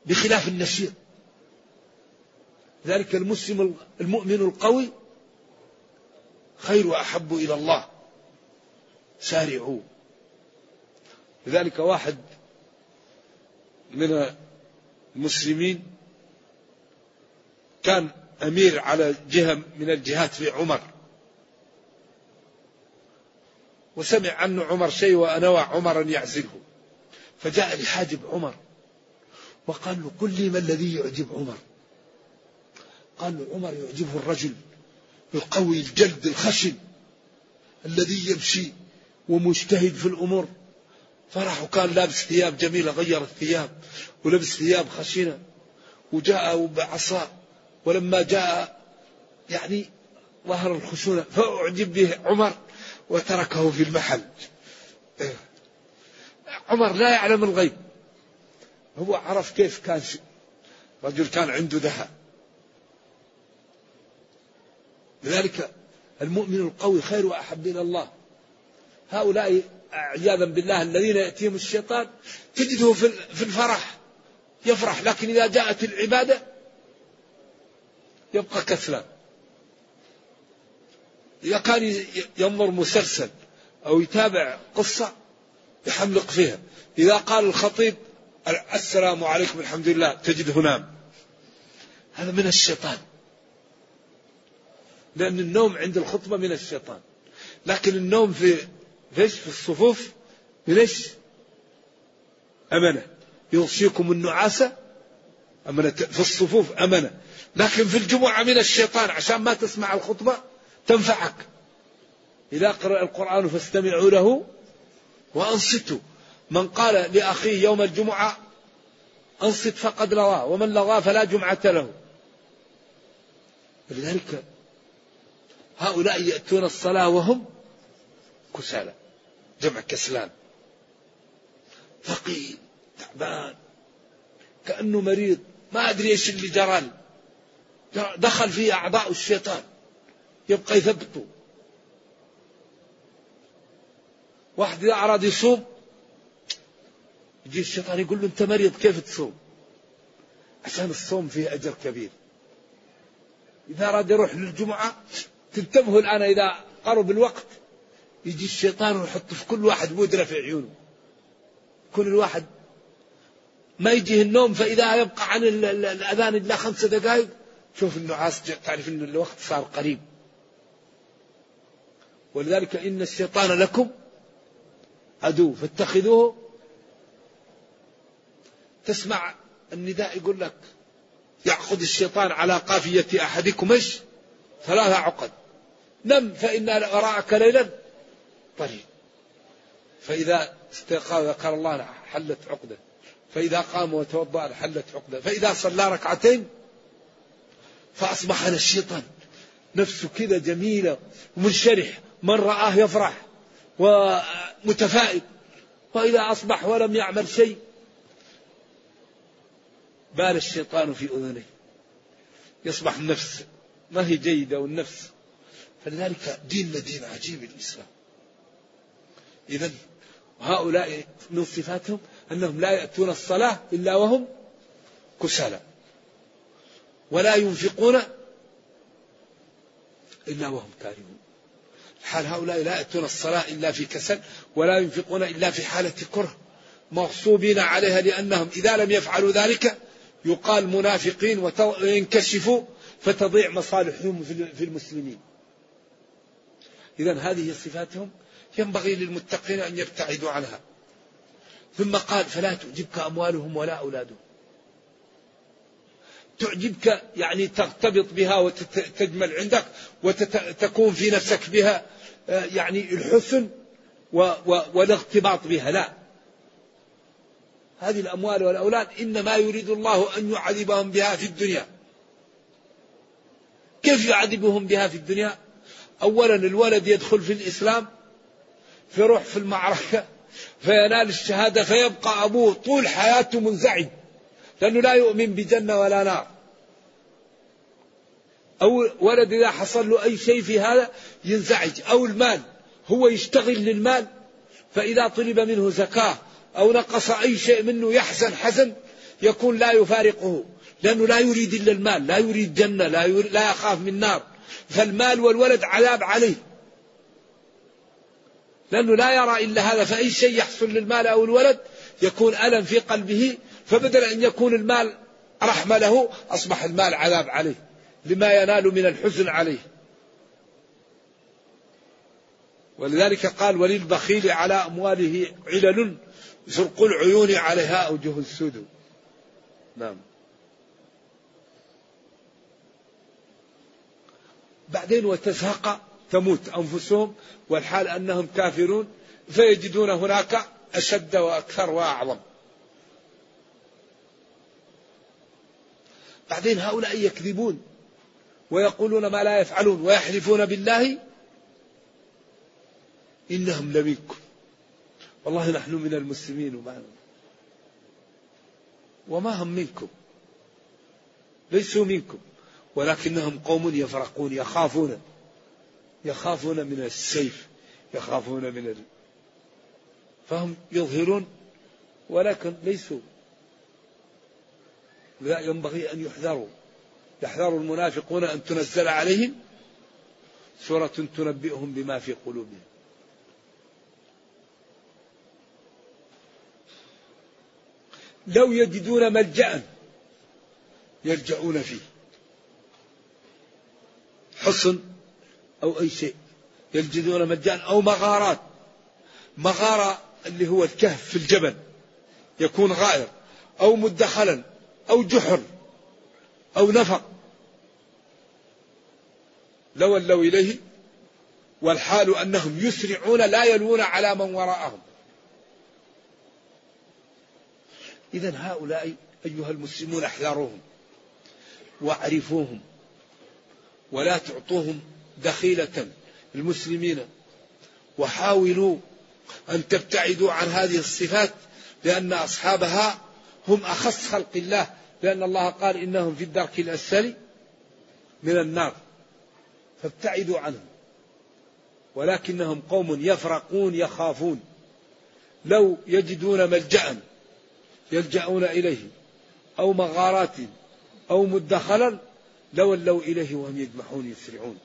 [SPEAKER 2] بخلاف النشيط. ذلك المسلم المؤمن القوي. خير وأحب إلى الله. سارعوا. لذلك واحد من المسلمين كان أمير على جهة من الجهات في عمر. وسمع عنه عمر شيء وأنوى عمر أن يعزله. فجاء لحاجب عمر وقال له قل لي ما الذي يعجب عمر. قال له عمر يعجبه الرجل القوي الجلد الخشن الذي يمشي ومجتهد في الأمور. فرح وكان لابس ثياب جميلة غير الثياب ولبس ثياب خشنة. وجاء بعصا ولما جاء يعني ظهر الخشونة فأعجب به عمر. وتركه في المحل. عمر لا يعلم الغيب. هو عرف كيف كان رجل كان عنده ذهب. لذلك المؤمن القوي خير وأحب إلى الله. هؤلاء عياذا بالله الذين يأتيهم الشيطان تجده في الفرح. يفرح لكن إذا جاءت العبادة يبقى كسلان. كان ينظر مسلسل أو يتابع قصة يحملق فيها. إذا قال الخطيب السلام عليكم الحمد لله تجده نام هذا من الشيطان. لأن النوم عند الخطبة من الشيطان. لكن النوم في فيش في الصفوف؟ إيش؟ أمنة؟ يغشيكم النعاسة؟ أمنة. في الصفوف أمنة. لكن في الجمعة من الشيطان. عشان ما تسمع الخطبة تنفعك. إذا قرأ القرآن فاستمعوا له وأنصتوا. من قال لأخيه يوم الجمعة أنصت فقد لغاه ومن لغاه فلا جمعة له. لذلك هؤلاء يأتون الصلاة وهم كسالى جمع كسلان. ثقيل تعبان كأنه مريض ما أدري إيش اللي جرى دخل فيه أعضاء الشيطان. يبقى يثبته واحد إذا أراد يصوم يجي الشيطان يقول له أنت مريض كيف تصوم؟ عشان الصوم فيه أجر كبير. إذا أراد يروح للجمعة تنتبهوا الآن إذا قرب الوقت يجي الشيطان ويحط في كل واحد بودرة في عيونه. كل الواحد ما يجيه النوم فإذا يبقى عن الأذان إلا خمسة دقائق شوف النعاس تعرف أن الوقت صار قريب. ولذلك إن الشيطان لكم عدو فاتخذوه. تسمع النداء يقول لك يعقد الشيطان على قافية أحدكم إيش؟ ثلاثة عقد. نم فإن وراءك ليلا. طريق فإذا استيقظ ذكر الله حلت عقدة. فإذا قام وتوضأ حلت عقدة. فإذا صلى ركعتين فأصبح الشيطان نفسه كذا جميلة ومنشرح. من رآه يفرح ومتفائل. وإذا أصبح ولم يعمل شيء بال الشيطان في أذنيه. يصبح النفس ما هي جيدة والنفس. فلذلك ديننا دين عجيب الإسلام. إذا هؤلاء من صفاتهم أنهم لا يأتون الصلاة إلا وهم كسالى. ولا ينفقون إلا وهم كارهون. حال هؤلاء لا يأتون الصلاة إلا في كسل ولا ينفقون إلا في حالة كره مغصوبين عليها لأنهم إذا لم يفعلوا ذلك يقال منافقين وينكشفوا فتضيع مصالحهم في المسلمين. إذا هذه صفاتهم ينبغي للمتقين أن يبتعدوا عنها. ثم قال فلا تعجبك أموالهم ولا أولادهم. تعجبك يعني ترتبط بها وتجمل عندك وتكون في نفسك بها آه، يعني الحسن والاغتباط بها. لا. هذه الأموال والأولاد إنما يريد الله أن يعذبهم بها في الدنيا. كيف يعذبهم بها في الدنيا؟ أولا الولد يدخل في الإسلام فيروح في المعركة فينال الشهادة فيبقى أبوه طول حياته منزعج. لأنه لا يؤمن بجنة ولا نار. أو ولد إذا حصل له أي شيء في هذا ينزعج. أو المال هو يشتغل للمال فإذا طلب منه زكاة أو نقص أي شيء منه يحزن حزن يكون لا يفارقه. لأنه لا يريد إلا المال لا يريد جنة لا, يريد لا يخاف من نار. فالمال والولد عذاب عليه. لأنه لا يرى إلا هذا فأي شيء يحصل للمال أو الولد يكون ألم في قلبه فبدل أن يكون المال رحمة له أصبح المال عذاب عليه لما ينال من الحزن عليه. ولذلك قال وللبخيل على أمواله علل زرق العيون عليها أوجه السود نعم. بعدين وتزهق تموت أنفسهم والحال أنهم كافرون فيجدون هناك أشد وأكثر وأعظم. بعدين هؤلاء يكذبون ويقولون ما لا يفعلون ويحلفون بالله إنهم لمنكم والله نحن من المسلمين وما وما هم منكم. ليسوا منكم. ولكنهم قوم يفرقون يخافون. يخافون من السيف يخافون من ال... فهم يظهرون ولكن ليسوا لا ينبغي أن يحذروا. يحذر المنافقون أن تنزل عليهم سورة تنبئهم بما في قلوبهم. لو يجدون ملجأ يلجؤون فيه. حصن أو أي شيء. يجدون ملجأ أو مغارات. مغارة اللي هو الكهف في الجبل. يكون غائر. أو مدخلا. أو جحر أو نفق. لولوا إليه والحال أنهم يسرعون لا يلوون على من وراءهم. إذا هؤلاء أيها المسلمون احذروهم واعرفوهم ولا تعطوهم دخيلة المسلمين وحاولوا أن تبتعدوا عن هذه الصفات لأن أصحابها هم أخص خلق الله لأن الله قال إنهم في الدرك الأسفل من النار فابتعدوا عنهم ولكنهم قوم يفرقون يخافون لو يجدون ملجأ يلجأون إليه أو مغارات أو مدخلا لولوا إليه وهم يجمحون يسرعون.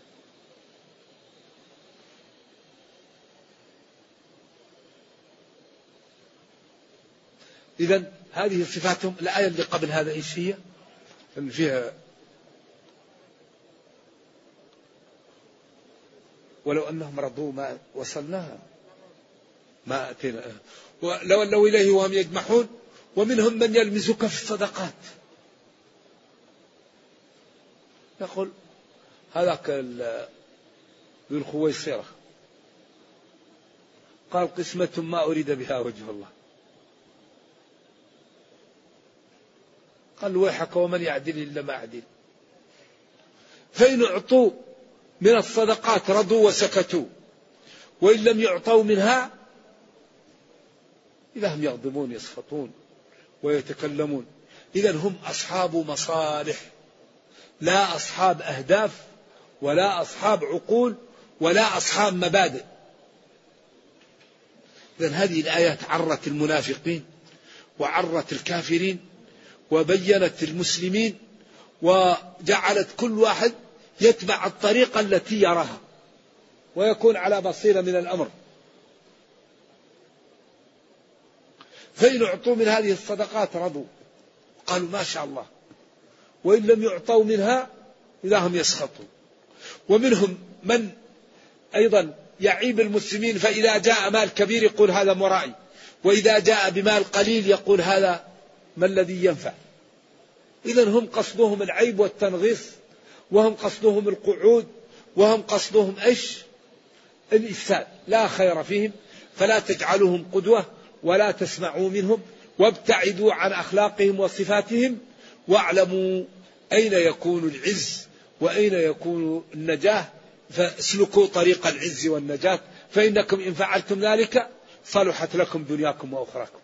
[SPEAKER 2] إذا هذه صفاتهم الآية اللي قبل هذا إيش هي؟ اللي فيها ولو أنهم رضوا ما وصلناها ما أتينا ولو إليه وهم يجمحون ومنهم من يلمزك في الصدقات. يقول هذاك ذو الخويصرة. قال قسمة ما أريد بها وجه الله. قال ويحك ومن يعدل إلا ما أعدل فإن أعطوا من الصدقات رضوا وسكتوا وإن لم يعطوا منها إذا هم يغضبون يسخطون ويتكلمون. إذا هم أصحاب مصالح لا أصحاب أهداف ولا أصحاب عقول ولا أصحاب مبادئ. إذا هذه الآيات عرت المنافقين وعرت الكافرين وبينت المسلمين وجعلت كل واحد يتبع الطريقة التي يراها ويكون على بصيرة من الأمر. فإن أعطوا من هذه الصدقات رضوا. قالوا ما شاء الله. وإن لم يعطوا منها إذا هم يسخطون ومنهم من أيضا يعيب المسلمين فإذا جاء مال كبير يقول هذا مرائي وإذا جاء بمال قليل يقول هذا ما الذي ينفع. إذا هم قصدهم العيب والتنغيص وهم قصدهم القعود وهم قصدهم إيش؟ الإفساد. لا خير فيهم فلا تجعلوهم قدوة ولا تسمعوا منهم وابتعدوا عن أخلاقهم وصفاتهم واعلموا أين يكون العز وأين يكون النجاة. فاسلكوا طريق العز والنجاة فإنكم إن فعلتم ذلك صلحت لكم دنياكم وأخراكم.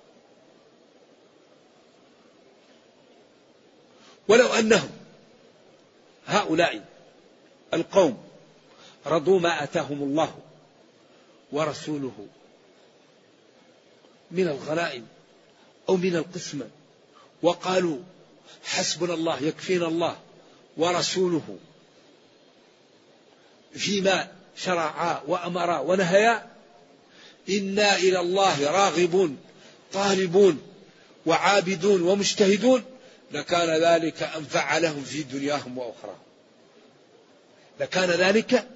[SPEAKER 2] ولو أنهم هؤلاء القوم رضوا ما آتاهم الله ورسوله من الغنائم أو من القسمة وقالوا حسبنا الله يكفينا الله ورسوله فيما شرعا وامرا ونهيا إنا إلى الله راغبون طالبون وعابدون ومجتهدون لكان ذلك انفع لهم في دنياهم وأخراهم. لكان ذلك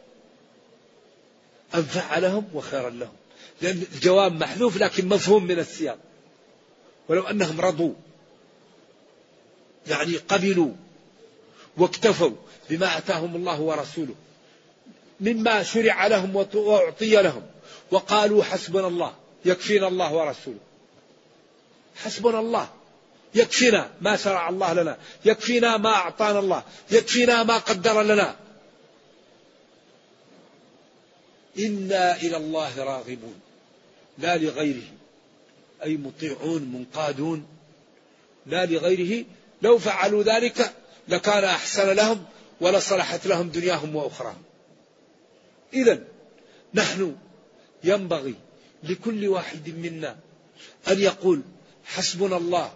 [SPEAKER 2] أنفع لهم وخيرا لهم. لأن الجواب محذوف لكن مفهوم من السياق. ولو أنهم رضوا يعني قبلوا واكتفوا بما أتاهم الله ورسوله مما شرع لهم وأعطي لهم وقالوا حسبنا الله يكفينا الله ورسوله. حسبنا الله. يكفينا ما شرع الله لنا يكفينا ما أعطانا الله يكفينا ما قدر لنا. إنا إلى الله راغبون لا لغيره أي مطيعون منقادون لا لغيره. لو فعلوا ذلك لكان أحسن لهم ولصلحت لهم دنياهم وأخراهم. إذا نحن ينبغي لكل واحد منا أن يقول حسبنا الله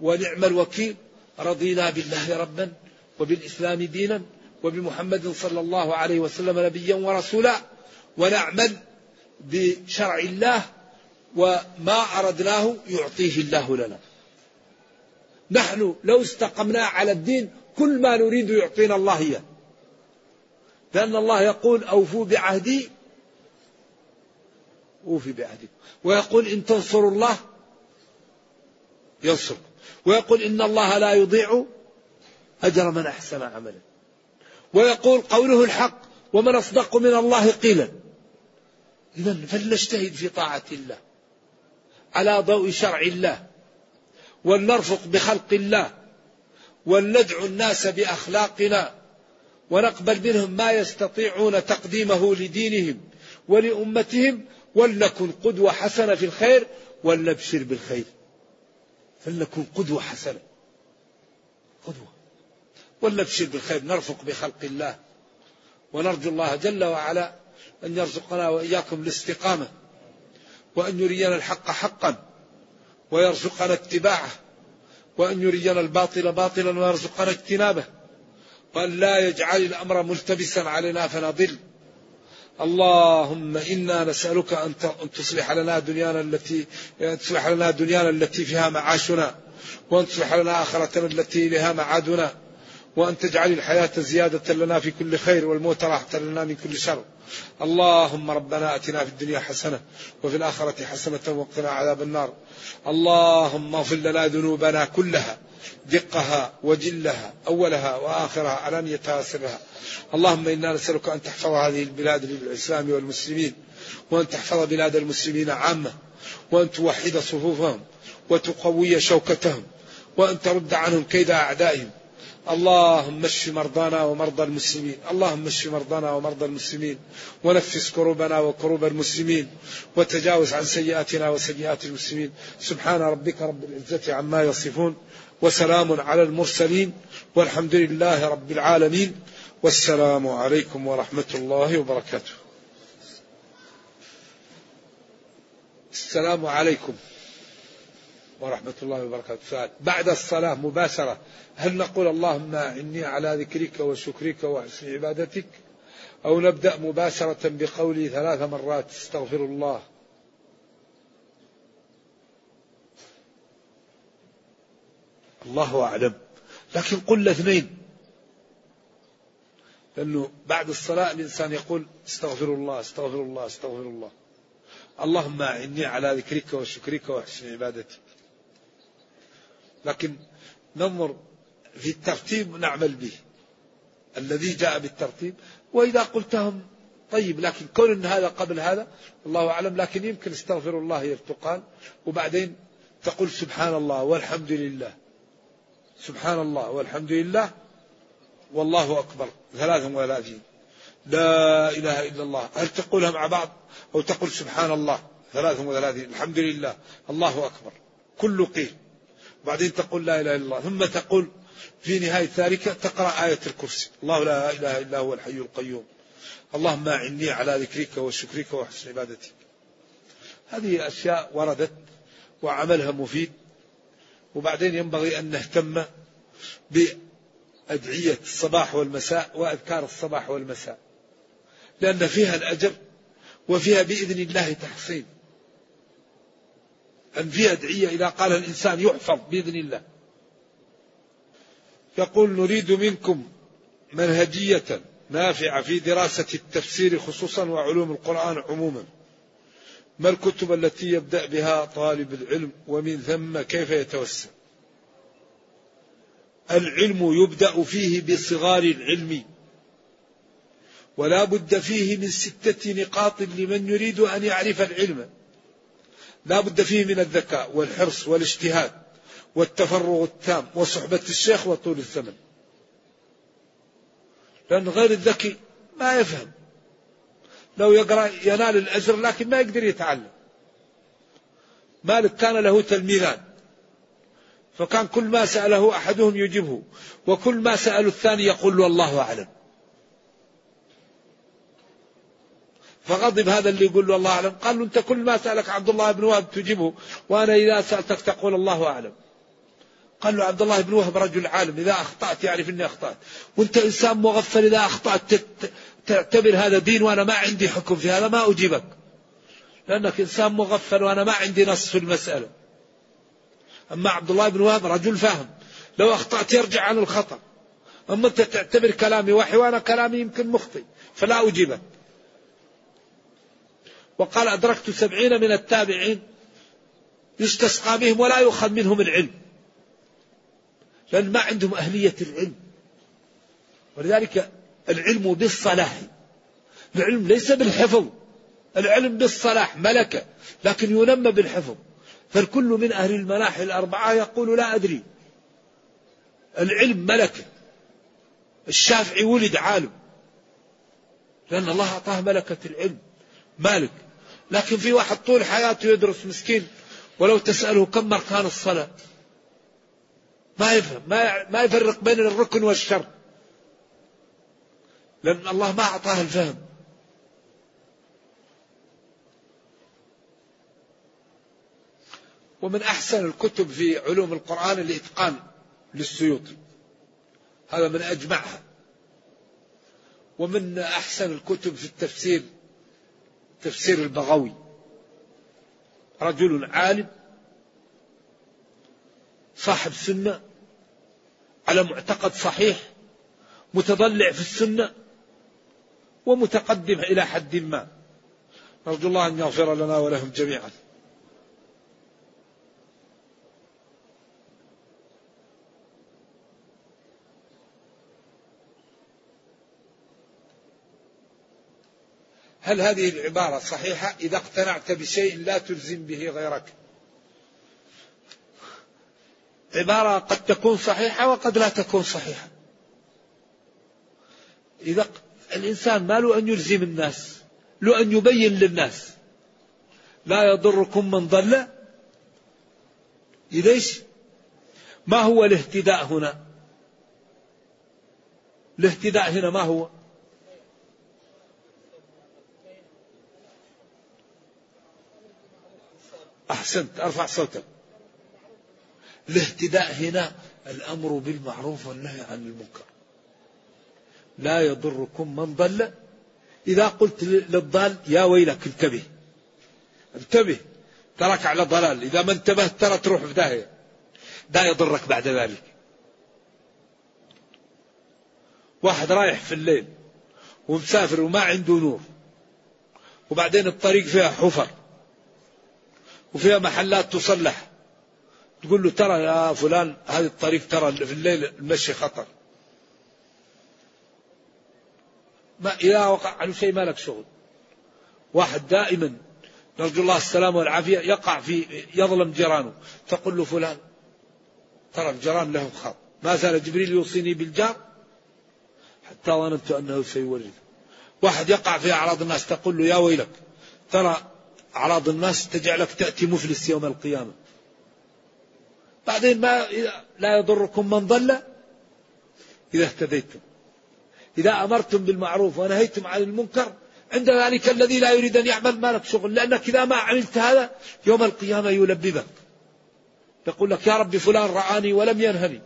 [SPEAKER 2] ونعم الوكيل رضينا بالله ربا وبالإسلام دينا وبمحمد صلى الله عليه وسلم نبيا ورسولا ونعمل بشرع الله وما أردناه يعطيه الله لنا. نحن لو استقمنا على الدين كل ما نريد يعطينا الله إياه. لأن الله يقول أوفوا بعهدي أوفي بعهدي ويقول إن تنصروا الله ينصركم. ويقول إن الله لا يضيع أجر من أحسن عملا. ويقول قوله الحق ومن أصدق من الله قيلا. إذا فلنجتهد في طاعة الله على ضوء شرع الله ولنرفق بخلق الله ولندعو الناس بأخلاقنا ونقبل منهم ما يستطيعون تقديمه لدينهم ولأمتهم ولنكن قدوة حسنة في الخير ولنبشر بالخير. فلنكن قدوة حسنة. قدوة. ولنبشر بالخير نرفق بخلق الله. ونرجو الله جل وعلا أن يرزقنا وإياكم الاستقامة. وأن يرينا الحق حقا. ويرزقنا اتباعه. وأن يرينا الباطل باطلا ويرزقنا اجتنابه. وأن لا يجعل الأمر ملتبسا علينا فنضل. اللهم إنا نسألك أن تصلح لنا دنيانا التي تصلح لنا دنيانا التي فيها معاشنا وأن تصلح لنا آخرتنا التي إليها معادنا. وأن تجعل الحياة زيادة لنا في كل خير والموت راحة لنا من كل شر. اللهم ربنا أتنا في الدنيا حسنة وفي الآخرة حسنة وقنا عذاب النار. اللهم اغفر لنا ذنوبنا كلها دقها وجلها أولها وآخرها علانيتها وسرها. اللهم إنا نسألك أن تحفظ هذه البلاد للإسلام والمسلمين وأن تحفظ بلاد المسلمين عامة وأن توحد صفوفهم وتقوي شوكتهم وأن ترد عنهم كيد أعدائهم. اللهم اشف مرضانا ومرضى المسلمين. اللهم اشف مرضانا ومرضى المسلمين. ونفس كروبنا وكروب المسلمين. وتجاوز عن سيئاتنا وسيئات المسلمين. سبحان ربك رب العزة عما يصفون. وسلام على المرسلين. والحمد لله رب العالمين. والسلام عليكم ورحمة الله وبركاته. السلام عليكم. ورحمة الله وبركاته. سؤال. بعد الصلاة مباشرة هل نقول اللهم إني على ذكرك وشكرك وحسن عبادتك؟ أو نبدأ مباشرة بقولي ثلاث مرات استغفر الله؟ الله أعلم. لكن قل الاثنين لأنه بعد الصلاة الإنسان يقول استغفر الله استغفر الله استغفر الله. اللهم إني على ذكرك وشكرك وحسن عبادتك. لكن ننظر في الترتيب نعمل به. الذي جاء بالترتيب. وإذا قلتهم طيب لكن كون أن هذا قبل هذا الله أعلم. لكن يمكن استغفر الله يرتقال وبعدين تقول سبحان الله والحمد لله. سبحان الله والحمد لله. والله أكبر. ثلاثة وثلاثين. لا إله إلا الله. هل تقولها مع بعض؟ أو تقول سبحان الله. ثلاثة وثلاثين. الحمد لله. الله أكبر. كل قيل. بعدين تقول لا إله إلا الله ثم تقول في نهاية ذلك تقرأ آية الكرسي. الله لا إله إلا هو الحي القيوم. اللهم أعني على ذكرك وشكرك وحسن عبادتك. هذه أشياء وردت وعملها مفيد. وبعدين ينبغي أن نهتم بأدعية الصباح والمساء وأذكار الصباح والمساء. لأن فيها الأجر وفيها بإذن الله تحصيل. فيها أدعية إذا قال الإنسان يحفظ بإذن الله. يقول نريد منكم منهجية نافعة في دراسة التفسير خصوصا وعلوم القرآن عموما. ما الكتب التي يبدأ بها طالب العلم ومن ثم كيف يتوسع؟ العلم يبدأ فيه بصغار العلم ولا بد فيه من ستة نقاط لمن يريد أن يعرف العلم. لا بد فيه من الذكاء والحرص والاجتهاد والتفرغ التام وصحبة الشيخ وطول الثمن لأن غير الذكي ما يفهم. لو يقرأ ينال الأجر لكن ما يقدر يتعلم. مالك كان له تلميذان. فكان كل ما سأله أحدهم يجيبه. وكل ما سأل الثاني يقول له الله أعلم. فغضب هذا اللي يقول له الله أعلم. قال له أنت كل ما سألك عبد الله بن وهب تجيبه وأنا إذا سألتك تقول الله أعلم. قال له عبد الله بن وهب رجل عالم إذا أخطأت يعرف أني أخطأت. وأنت إنسان مغفل إذا أخطأت تعتبر هذا دين وأنا ما عندي حكم في هذا ما أجيبك. لأنك إنسان مغفل وأنا ما عندي نص في المسألة. أما عبد الله بن وهب رجل فاهم. لو أخطأت يرجع عن الخطأ. أما أنت تعتبر كلامي وحي وأنا كلامي يمكن مخطئ فلا أجيبك. وقال أدركت سبعين من التابعين يستسقى بهم ولا يؤخذ منهم العلم. لأن ما عندهم أهلية العلم. ولذلك العلم بالصلاح. العلم ليس بالحفظ. العلم بالصلاح ملكة لكن ينمى بالحفظ. فالكل من أهل المناحي الأربعة يقول لا أدري. العلم ملكة. الشافعي ولد عالم. لأن الله أعطاه ملكة العلم. مالك. لكن في واحد طول حياته يدرس مسكين ولو تسأله كم أركان الصلاة. ما يفهم ما ما يفرق بين الركن والشر. لأن الله ما أعطاه الفهم. ومن أحسن الكتب في علوم القرآن الإتقان للسيوطي هذا من أجمعها. ومن أحسن الكتب في التفسير تفسير البغوي. رجل عالم صاحب سنة على معتقد صحيح متضلع في السنة ومتقدم إلى حد ما. نرجو الله أن يغفر لنا ولهم جميعا. هل هذه العبارة صحيحة؟ إذا اقتنعت بشيء لا تلزم به غيرك. عبارة قد تكون صحيحة وقد لا تكون صحيحة. إذا الإنسان ما له أن يلزم الناس له أن يبين للناس. لا يضركم من ضل. ليش ما هو الاهتداء هنا؟ الاهتداء هنا ما هو؟ أحسنت أرفع صوتك. الاهتداء هنا الأمر بالمعروف والنهي عن المنكر. لا يضركم من ضل. إذا قلت للضال يا ويلك انتبه. انتبه. ترك على ضلال. إذا ما انتبهت ترى تروح في داهية. لا يضرك بعد ذلك. واحد رايح في الليل ومسافر وما عنده نور. وبعدين الطريق فيها حفر. وفيها محلات تصلح. تقول له ترى يا فلان هذه الطريق ترى في الليل المشي خطر. ما إذا وقع عنه شيء ما لك شغل. واحد دائما نرجو الله السلامة والعافية يقع في يظلم جيرانه. تقول له فلان ترى الجيران له خاط ما زال جبريل يوصيني بالجار حتى ظننت أنه سيورث واحد يقع في أعراض الناس تقول له يا ويلك ترى أعراض الناس تجعلك تأتي مفلس يوم القيامة. بعدين ما لا يضركم من ضل إذا اهتديتم. إذا أمرتم بالمعروف ونهيتم عن المنكر عند ذلك الذي لا يريد أن يعمل ما لك شغل لأنك إذا ما عملت هذا يوم القيامة يلببك. يقول لك يا رب فلان رآني ولم ينهني.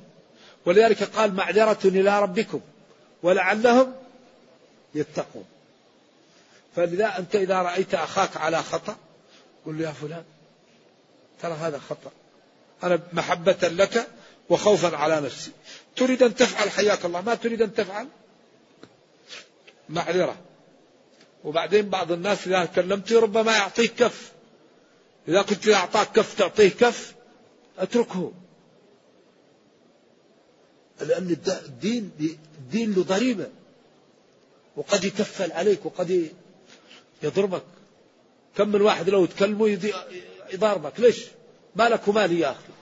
[SPEAKER 2] ولذلك قال معذرة إلى ربكم ولعلهم يتقون. فلذا أنت إذا رأيت أخاك على خطأ قل له يا فلان ترى هذا خطأ. أنا محبة لك وخوفا على نفسي. تريد أن تفعل حياك الله ما تريد أن تفعل؟ معذرة. وبعدين بعض الناس إذا كلمت ربما يعطيك كف. إذا كنت إذا أعطاك كف تعطيه كف أتركه. لأن الدين الدين له ضريبة. وقد يكفل عليك وقد يضربك. كم من واحد لو تكلمه يضاربك. ليش؟ ما لك ومالي يا أخي.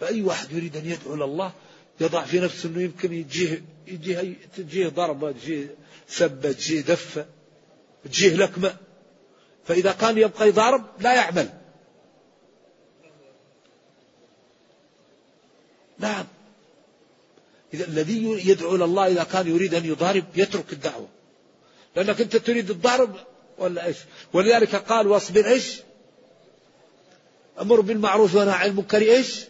[SPEAKER 2] فأي واحد يريد أن يدعو لله يضع في نفسه أنه يمكن يجيه يجيه تجيه ضربة تجيه سبة تجيه دفة تجيه لكمة. فإذا كان يبقى يضارب لا يعمل. نعم. إذا الذي يدعو الله إذا كان يريد أن يضارب يترك الدعوة. لأنك أنت تريد الضرب ولا إيش؟ ولذلك قال واصبر إيش؟ أمر بالمعروف ونهى عن المنكر إيش؟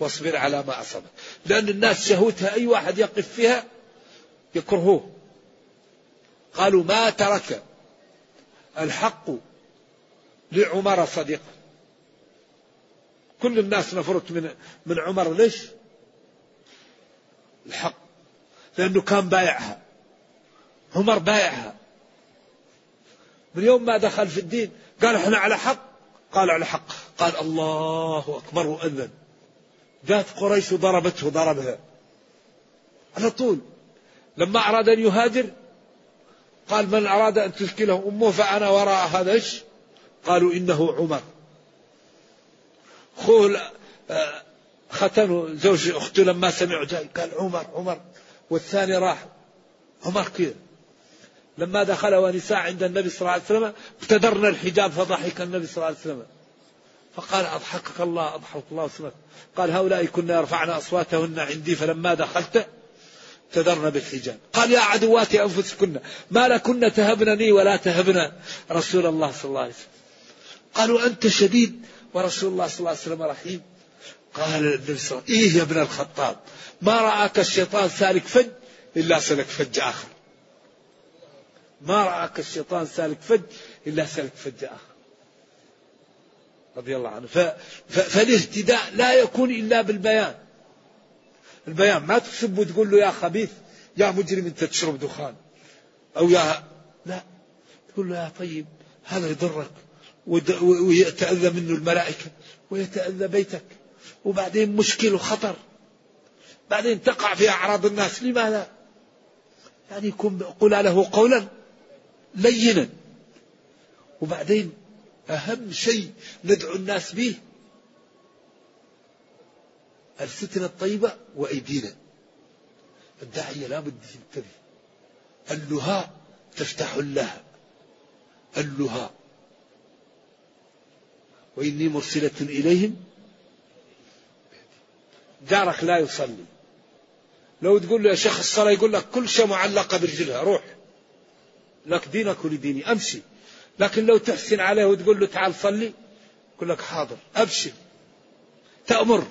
[SPEAKER 2] واصبر على ما أصابك. لأن الناس شهوتها أي واحد يقف فيها يكرهوه قالوا ما ترك الحق لعمر صديقا. كل الناس نفرت من من عمر. ليش؟ الحق. لأنه كان بايعها. عمر بايعها. من يوم ما دخل في الدين قال إحنا على حق. قال على حق. قال الله أكبر وأذن. جاءت قريش وضربته ضربها. على طول. لما أراد أن يهاجر قال من أراد أن تشكله أمه فأنا وراء هذا إيش؟ قالوا إنه عمر. أخوه آه، ختنه زوج أخته لما سمعوا جاي قال عمر عمر. والثاني راح. عمر كذا لما دخل ونساء عند النبي صلى الله عليه وسلم ابتدرنا الحجاب فضحك النبي صلى الله عليه وسلم. فقال أضحكك الله أضحك الله وسمك قال هؤلاء كنا يرفعن أصواتهن عندي فلما دخلت ابتدرن بالحجاب. قال يا عدوات أنفسكن ما لكن تهبنني ولا تهبن رسول الله صلى الله عليه وسلم. قالوا أنت شديد ورسول الله صلى الله عليه وسلم رحيم. قال النبي صلى الله عليه وسلم إيه يا ابن الخطاب؟ ما رآك الشيطان سالك فج إلا سلك فج آخر. ما رآك الشيطان سالك فج إلا سلك فج آخر. رضي الله عنه. ف... ف... فالاهتداء لا يكون إلا بالبيان. البيان ما تسب وتقول له يا خبيث يا مجرم أنت تشرب دخان. أو يا لا. تقول له يا طيب هذا يضرك ويتأذى منه الملائكة ويتأذى بيتك. وبعدين مشكل وخطر. بعدين تقع في أعراض الناس لماذا؟ يعني يكون قل له قولا. لينا. وبعدين أهم شيء ندعو الناس به الفتنة الطيبة وأيدينا. الداعية لابد ينتبه اللهاء تفتح الله. اللهاء. وإني مرسلة إليهم. جارك لا يصلي. لو تقول له يا شيخ الصلاة يقول لك كل شيء معلقة برجلها روح. لك دينك ولديني أمشي. لكن لو تحسن عليه وتقول له تعال صلي يقول لك حاضر أبشر تأمر.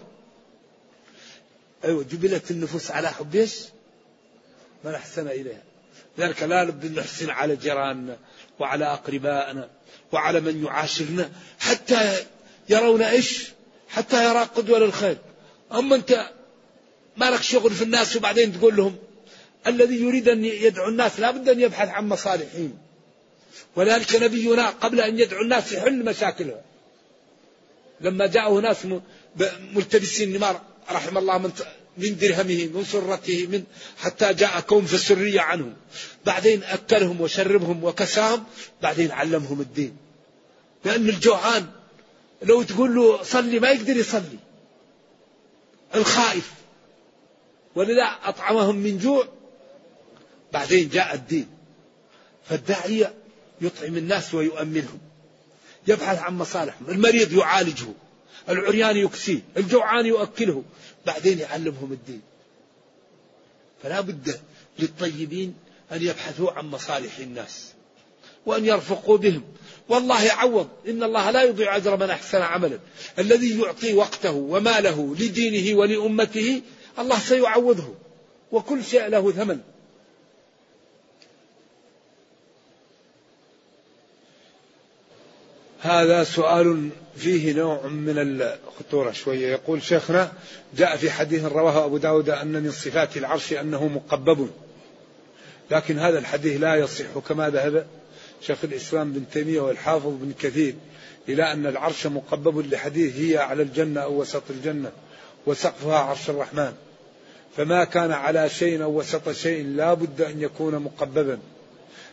[SPEAKER 2] أيوة جبلت النفوس على حب إيش؟ من أحسن إليها. ذلك لا بد نحسن على جيراننا وعلى أقربائنا وعلى من يعاشرنا حتى يرون إيش؟ حتى يرى قدوة للخير. أما أنت ما لك شغل في الناس وبعدين تقول لهم الذي يريد أن يدعو الناس لا بد أن يبحث عن مصالحهم. ولذلك نبينا قبل أن يدعو الناس يحل مشاكلهم. لما جاءه ناس ملتبسين نمار رحم الله من من درهمه من سرته من حتى جاء كون في السرية عنهم. بعدين أكلهم وشربهم وكساهم بعدين علمهم الدين. لأن الجوعان لو تقول له صلي ما يقدر يصلي. الخائف. ولذا أطعمهم من جوع بعدين جاء الدين. فالداعية يطعم الناس ويؤمنهم. يبحث عن مصالحهم. المريض يعالجه. العريان يكسيه. الجوعان يؤكله. بعدين يعلمهم الدين. فلا بد للطيبين أن يبحثوا عن مصالح الناس. وأن يرفقوا بهم. والله يعوض. إن الله لا يضيع أجر من أحسن عملا. الذي يعطي وقته وماله لدينه ولأمته الله سيعوضه. وكل شيء له ثمن. هذا سؤال فيه نوع من الخطورة شوية. يقول شيخنا جاء في حديث رواه أبو داود أن من صفات العرش أنه مقبب. لكن هذا الحديث لا يصح. كما ذهب شيخ الإسلام بن تيمية والحافظ بن كثير إلى أن العرش مقبب لحديث هي على الجنة أو وسط الجنة وسقفها عرش الرحمن. فما كان على شيء أو وسط شيء لا بد أن يكون مقببا.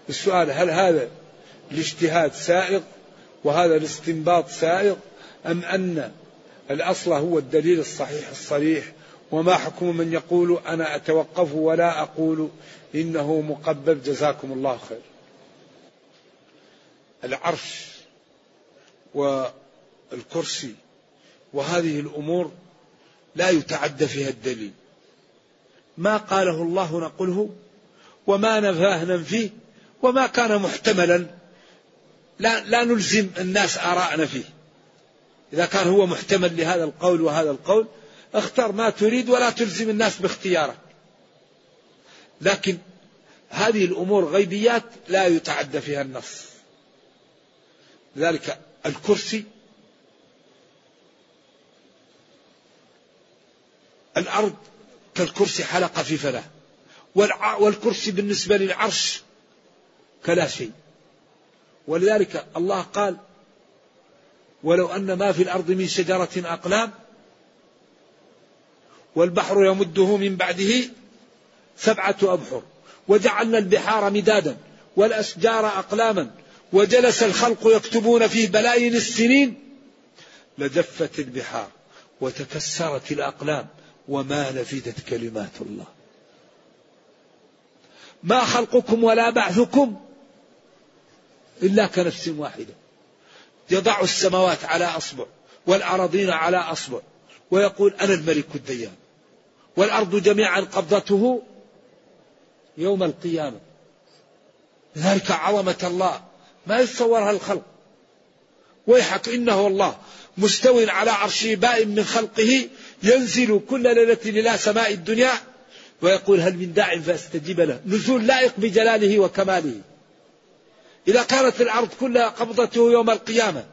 [SPEAKER 2] السؤال هل هذا الاجتهاد سائغ وهذا الاستنباط سائغ أم أن الأصل هو الدليل الصحيح الصريح؟ وما حكم من يقول أنا أتوقف ولا أقول إنه مقبب جزاكم الله خير. العرش والكرسي وهذه الأمور لا يتعدى فيها الدليل. ما قاله الله نقله وما نفاه ننفيه وما كان محتملا. لا, لا نلزم الناس آراءنا فيه. إذا كان هو محتمل لهذا القول وهذا القول اختر ما تريد ولا تلزم الناس باختيارك. لكن هذه الأمور غيبيات لا يتعدى فيها النص. ذلك الكرسي الأرض كالكرسي حلقة في فلاة والكرسي بالنسبة للعرش كلا شيء. ولذلك الله قال ولو أن ما في الأرض من شجرة أقلام والبحر يمده من بعده سبعة أبحر وجعلنا البحار مدادا والأشجار أقلاما وجلس الخلق يكتبون فيه بلايين السنين لجفت البحار وتكسرت الأقلام وما نفدت كلمات الله ما خلقكم ولا بعثكم إلا كنفس واحدة. يضع السماوات على أصبع والأراضين على أصبع ويقول أنا الملك الديان. والأرض جميعا قبضته يوم القيامة. ذلك عظمة الله. ما يتصورها الخلق. ويحك إنه الله مستو على عرشه بائن من خلقه ينزل كل ليلة إلى سماء الدنيا. ويقول هل من داع فأستجيب له. نزول لائق بجلاله وكماله. إذا كانت الأرض كلها قبضته يوم القيامة.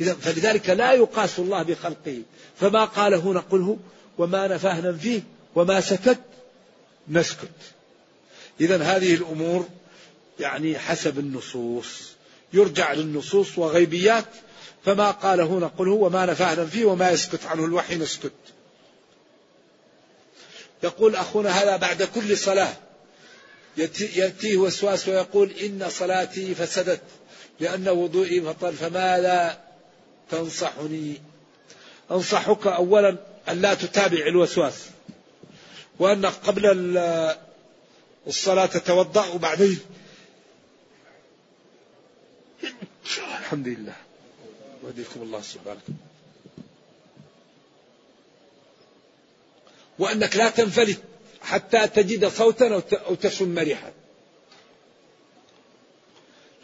[SPEAKER 2] إذا فلذلك لا يقاس الله بخلقه. فما قاله نقله وما نفاه ننفيه وما سكت نسكت. إذا هذه الأمور يعني حسب النصوص. يرجع للنصوص وغيبيات. فما قاله نقله وما نفاه ننفيه وما يسكت عنه. الوحي نسكت يقول أخونا هذا بعد كل صلاة. يأتيه وسواس ويقول إن صلاتي فسدت لأن وضوئي بطل فماذا تنصحني. أنصحك أولا أن لا تتابع الوسواس وأنك قبل الصلاة تتوضأ وبعدين. الحمد لله. وهديكم الله سبحانه. وأنك لا تنفلت. حتى تجد صوتا أو تشم ريحا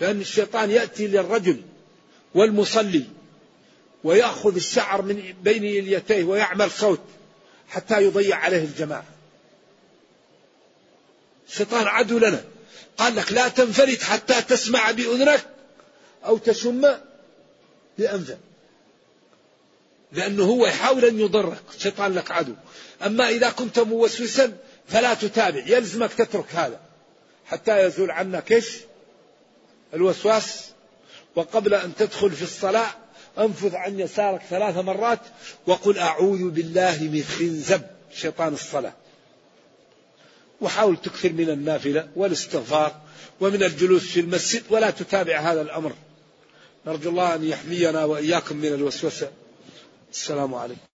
[SPEAKER 2] لأن الشيطان يأتي للرجل والمصلي ويأخذ الشعر من بين اليتيه ويعمل صوت حتى يضيع عليه الجماعة. الشيطان عدو لنا. قال لك لا تنفلت حتى تسمع بأذنك أو تشم بأنفك. لأنه هو يحاول أن يضرك. الشيطان لك عدو. أما إذا كنت موسوسا فلا تتابع يلزمك تترك هذا. حتى يزول عنك إيش؟ الوسواس. وقبل أن تدخل في الصلاة انفذ عن يسارك ثلاث مرات وقل أعوذ بالله من خنزب شيطان الصلاة. وحاول تكثر من النافلة والاستغفار ومن الجلوس في المسجد ولا تتابع هذا الأمر. نرجو الله أن يحمينا وإياكم من الوسوسة. السلام عليكم.